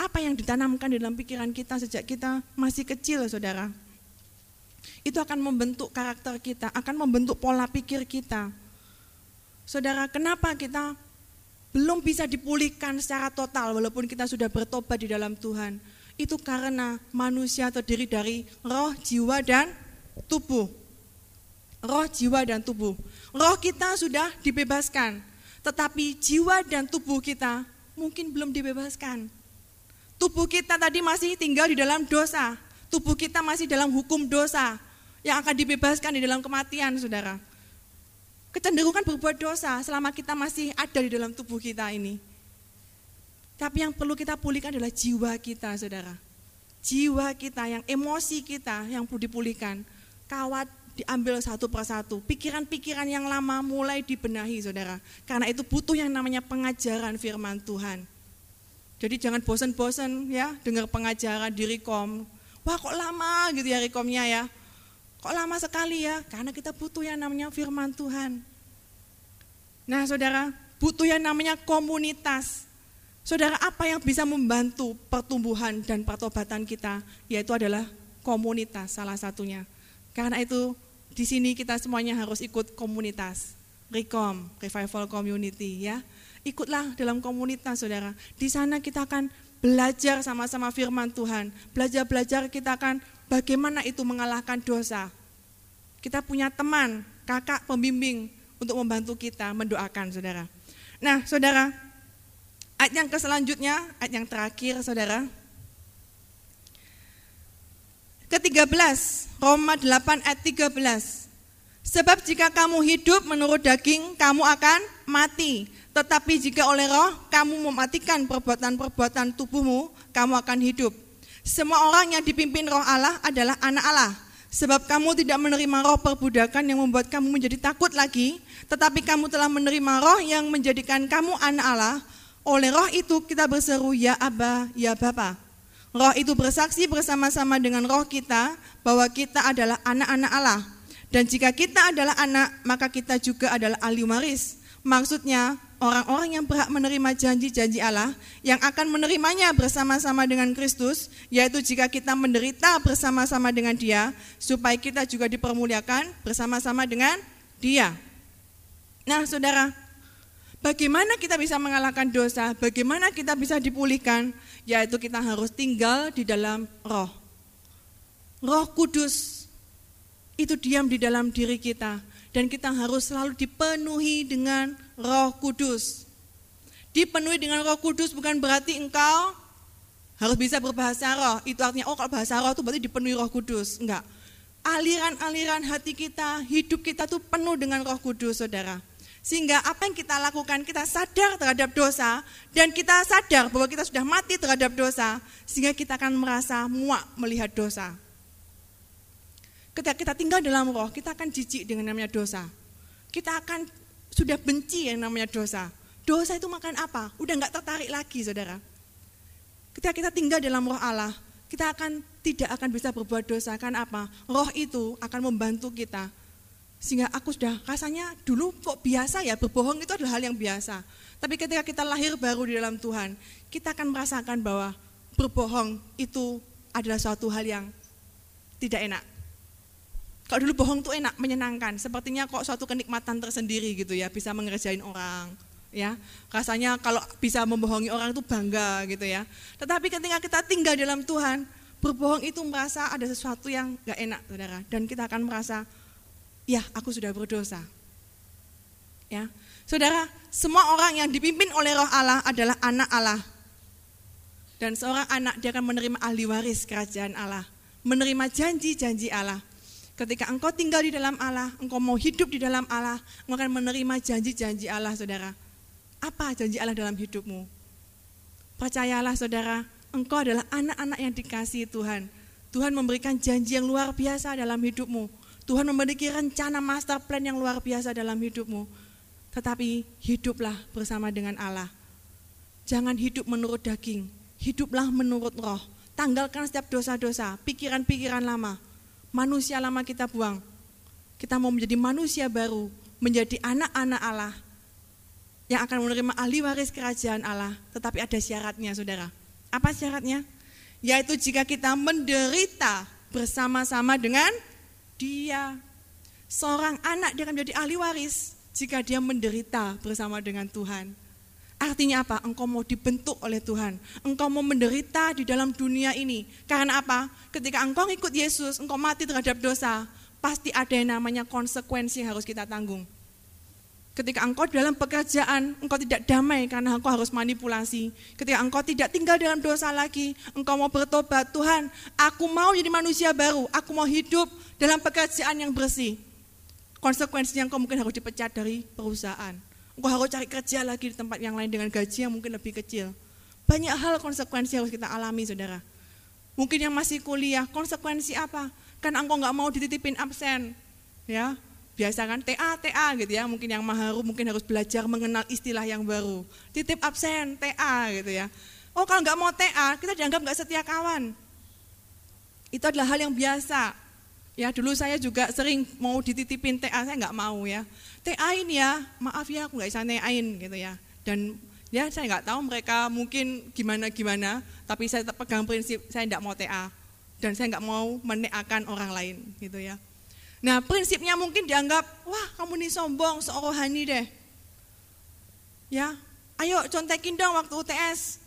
Speaker 1: Apa yang ditanamkan di dalam pikiran kita sejak kita masih kecil, saudara? Itu akan membentuk karakter kita, akan membentuk pola pikir kita. Saudara, kenapa kita belum bisa dipulihkan secara total walaupun kita sudah bertobat di dalam Tuhan? Itu karena manusia terdiri dari roh, jiwa, dan tubuh roh, jiwa, dan tubuh. Roh kita sudah dibebaskan, tetapi jiwa dan tubuh kita mungkin belum dibebaskan. Tubuh kita tadi masih tinggal di dalam dosa, tubuh kita masih dalam hukum dosa yang akan dibebaskan di dalam kematian, saudara. Kecenderungan berbuat dosa selama kita masih ada di dalam tubuh kita ini. Tapi yang perlu kita pulihkan adalah jiwa kita, saudara. Jiwa kita, yang emosi kita yang perlu dipulihkan. Kawat diambil satu persatu. Pikiran-pikiran yang lama mulai dibenahi, saudara. Karena itu butuh yang namanya pengajaran firman Tuhan. Jadi jangan bosan-bosan ya dengar pengajaran di Rekom. Wah kok lama gitu ya Rekomnya ya. Kok lama sekali ya? Karena kita butuh yang namanya firman Tuhan. Nah saudara, butuh yang namanya komunitas. Saudara, apa yang bisa membantu pertumbuhan dan pertobatan kita? Yaitu adalah komunitas salah satunya. Karena itu di sini kita semuanya harus ikut komunitas, Recom, Revival Community ya. Ikutlah dalam komunitas saudara. Di sana kita akan belajar sama-sama firman Tuhan. Belajar-belajar kita akan bagaimana itu mengalahkan dosa. Kita punya teman, kakak pembimbing untuk membantu kita mendoakan saudara. Nah saudara, ayat yang keselanjutnya, ayat yang terakhir saudara, ke-13, Roma 8 ayat 13. Sebab jika kamu hidup menurut daging, kamu akan mati. Tetapi jika oleh roh kamu mematikan perbuatan-perbuatan tubuhmu, kamu akan hidup. Semua orang yang dipimpin roh Allah adalah anak Allah. Sebab kamu tidak menerima roh perbudakan yang membuat kamu menjadi takut lagi, tetapi kamu telah menerima roh yang menjadikan kamu anak Allah. Oleh roh itu kita berseru, ya Aba, ya Bapa. Roh itu bersaksi bersama-sama dengan roh kita bahwa kita adalah anak-anak Allah. Dan jika kita adalah anak, maka kita juga adalah ahli waris. Maksudnya, orang-orang yang berhak menerima janji-janji Allah yang akan menerimanya bersama-sama dengan Kristus, yaitu jika kita menderita bersama-sama dengan Dia, supaya kita juga dipermuliakan bersama-sama dengan Dia. Nah, saudara, bagaimana kita bisa mengalahkan dosa? Bagaimana kita bisa dipulihkan? yaitu kita harus tinggal di dalam roh. Roh kudus itu diam di dalam diri kita dan kita harus selalu dipenuhi dengan roh kudus. Dipenuhi dengan roh kudus bukan berarti engkau harus bisa berbahasa roh. Itu artinya, oh kalau bahasa roh itu berarti dipenuhi roh kudus. Enggak. Aliran-aliran hati kita, hidup kita tuh penuh dengan roh kudus, saudara. Sehingga apa yang kita lakukan, kita sadar terhadap dosa dan kita sadar bahwa kita sudah mati terhadap dosa, sehingga kita akan merasa muak melihat dosa. Ketika kita tinggal dalam roh, kita akan jijik dengan namanya dosa. Kita akan sudah benci yang namanya dosa. Dosa itu makan apa? Udah nggak tertarik lagi, saudara. Ketika kita tinggal dalam roh Allah, kita akan tidak akan bisa berbuat dosa. Kan apa? Roh itu akan membantu kita sehingga aku sudah rasanya dulu kok biasa ya berbohong itu adalah hal yang biasa. Tapi ketika kita lahir baru di dalam Tuhan, kita akan merasakan bahwa berbohong itu adalah suatu hal yang tidak enak. Kalau dulu bohong tuh enak, menyenangkan. Sepertinya kok suatu kenikmatan tersendiri gitu ya, bisa mengerjain orang. Ya, rasanya kalau bisa membohongi orang itu bangga gitu ya. Tetapi ketika kita tinggal dalam Tuhan, berbohong itu merasa ada sesuatu yang gak enak, saudara. Dan kita akan merasa, ya aku sudah berdosa. Ya, saudara, semua orang yang dipimpin oleh Roh Allah adalah anak Allah. Dan seorang anak dia akan menerima ahli waris kerajaan Allah, menerima janji-janji Allah. Ketika engkau tinggal di dalam Allah, engkau mau hidup di dalam Allah, engkau akan menerima janji-janji Allah, saudara. Apa janji Allah dalam hidupmu? Percayalah saudara, engkau adalah anak-anak yang dikasihi Tuhan. Tuhan memberikan janji yang luar biasa dalam hidupmu. Tuhan memiliki rencana master plan yang luar biasa dalam hidupmu. Tetapi hiduplah bersama dengan Allah. Jangan hidup menurut daging, hiduplah menurut roh. Tanggalkan setiap dosa-dosa, pikiran-pikiran lama. Manusia lama kita buang. Kita mau menjadi manusia baru, menjadi anak-anak Allah yang akan menerima ahli waris kerajaan Allah, tetapi ada syaratnya saudara. Apa syaratnya? Yaitu jika kita menderita bersama-sama dengan dia. Seorang anak dia akan menjadi ahli waris jika dia menderita bersama dengan Tuhan. Artinya apa? Engkau mau dibentuk oleh Tuhan. Engkau mau menderita di dalam dunia ini. Karena apa? Ketika engkau ikut Yesus, engkau mati terhadap dosa, pasti ada yang namanya konsekuensi yang harus kita tanggung. Ketika engkau dalam pekerjaan, engkau tidak damai karena engkau harus manipulasi. Ketika engkau tidak tinggal dalam dosa lagi, engkau mau bertobat, Tuhan, aku mau jadi manusia baru, aku mau hidup dalam pekerjaan yang bersih. Konsekuensinya engkau mungkin harus dipecat dari perusahaan. Engkau harus cari kerja lagi di tempat yang lain dengan gaji yang mungkin lebih kecil. Banyak hal konsekuensi harus kita alami, saudara. Mungkin yang masih kuliah, konsekuensi apa? Kan engkau nggak mau dititipin absen, ya biasa kan TA TA gitu ya mungkin yang maharu mungkin harus belajar mengenal istilah yang baru. Titip absen TA gitu ya. Oh kalau nggak mau TA kita dianggap nggak setia kawan. Itu adalah hal yang biasa. Ya dulu saya juga sering mau dititipin TA saya nggak mau ya. TA ini ya maaf ya aku nggak bisa tain gitu ya. Dan ya saya nggak tahu mereka mungkin gimana gimana tapi saya tetap pegang prinsip saya nggak mau TA dan saya nggak mau meneakan orang lain gitu ya Nah prinsipnya mungkin dianggap, wah kamu nih sombong, seorohani deh. Ya, ayo contekin dong waktu UTS.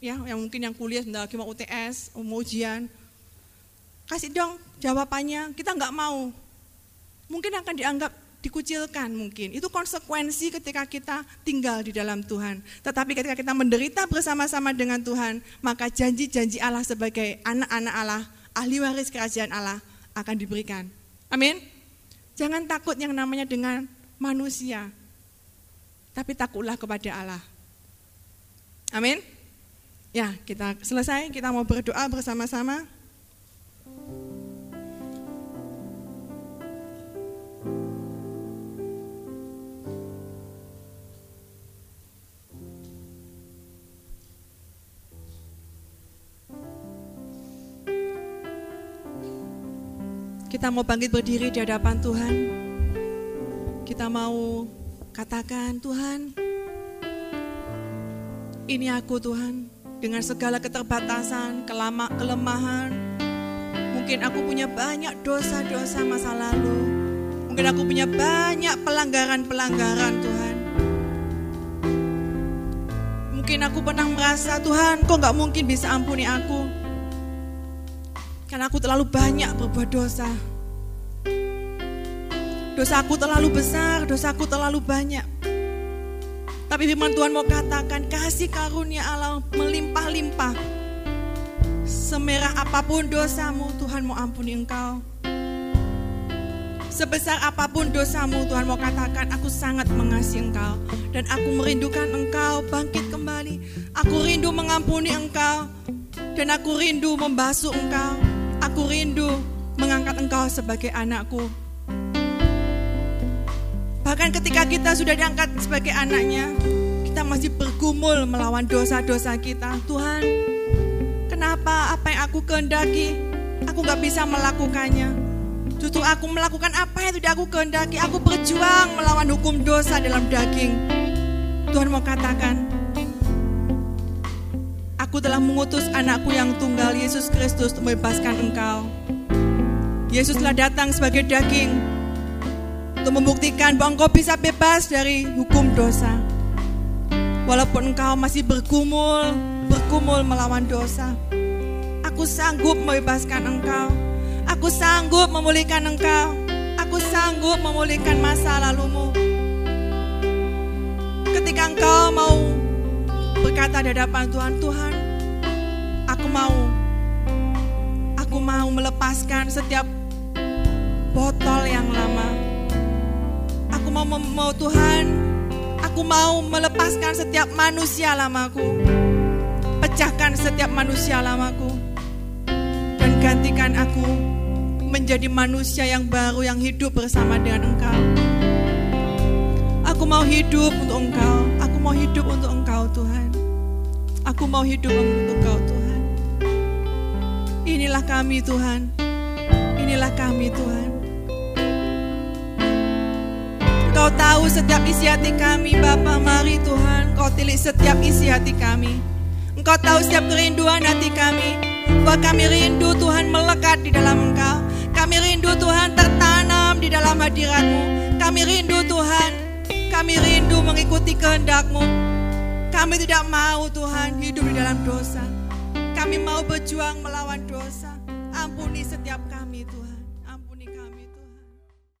Speaker 1: Ya, yang mungkin yang kuliah sebentar lagi mau UTS, mau ujian. Kasih dong jawabannya, kita nggak mau. Mungkin akan dianggap dikucilkan mungkin. Itu konsekuensi ketika kita tinggal di dalam Tuhan. Tetapi ketika kita menderita bersama-sama dengan Tuhan, maka janji-janji Allah sebagai anak-anak Allah, ahli waris kerajaan Allah akan diberikan. Amin. Jangan takut yang namanya dengan manusia. Tapi takutlah kepada Allah. Amin. Ya, kita selesai, kita mau berdoa bersama-sama. Kita mau bangkit berdiri di hadapan Tuhan. Kita mau katakan, Tuhan, ini aku Tuhan, dengan segala keterbatasan, kelama, kelemahan. Mungkin aku punya banyak dosa-dosa masa lalu. Mungkin aku punya banyak pelanggaran-pelanggaran Tuhan. Mungkin aku pernah merasa, Tuhan kok gak mungkin bisa ampuni aku. Karena aku terlalu banyak berbuat dosa. Dosaku terlalu besar, dosaku terlalu banyak. Tapi firman Tuhan mau katakan, kasih karunia Allah melimpah-limpah. Semerah apa pun dosamu, Tuhan mau ampuni engkau. Sebesar apa pun dosamu, Tuhan mau katakan, aku sangat mengasihi engkau. Dan aku merindukan engkau bangkit kembali. Aku rindu mengampuni engkau. Dan aku rindu membasuh engkau. Aku rindu mengangkat engkau sebagai anakku. Bahkan ketika kita sudah diangkat sebagai anaknya, kita masih bergumul melawan dosa-dosa kita. Tuhan, kenapa apa yang aku kehendaki, aku gak bisa melakukannya. Justru aku melakukan apa yang tidak aku kehendaki. Aku berjuang melawan hukum dosa dalam daging. Tuhan mau katakan, Aku telah mengutus anakku yang tunggal Yesus Kristus untuk membebaskan engkau. Yesus telah datang sebagai daging untuk membuktikan bahwa engkau bisa bebas dari hukum dosa. Walaupun engkau masih bergumul, bergumul melawan dosa. Aku sanggup membebaskan engkau. Aku sanggup memulihkan engkau. Aku sanggup memulihkan masa lalumu. Ketika engkau mau berkata di hadapan Tuhan, Tuhan, aku mau, aku mau melepaskan setiap botol yang lama. Aku mau, mau Tuhan, aku mau melepaskan setiap manusia lamaku. Pecahkan setiap manusia lamaku. Dan gantikan aku menjadi manusia yang baru yang hidup bersama dengan Engkau. Aku mau hidup untuk Engkau. Aku mau hidup untuk Engkau Tuhan. Aku mau hidup untuk Engkau Tuhan. Inilah kami Tuhan. Inilah kami Tuhan. Engkau tahu setiap isi hati kami Bapa mari Tuhan. Kau tilik setiap isi hati kami. Engkau tahu setiap kerinduan hati kami. Bahwa kami rindu Tuhan melekat di dalam Engkau. Kami rindu Tuhan tertanam di dalam hadiratmu. Kami rindu Tuhan. Kami rindu mengikuti kehendakmu Kami tidak mau Tuhan hidup di dalam dosa. Kami mau berjuang melawan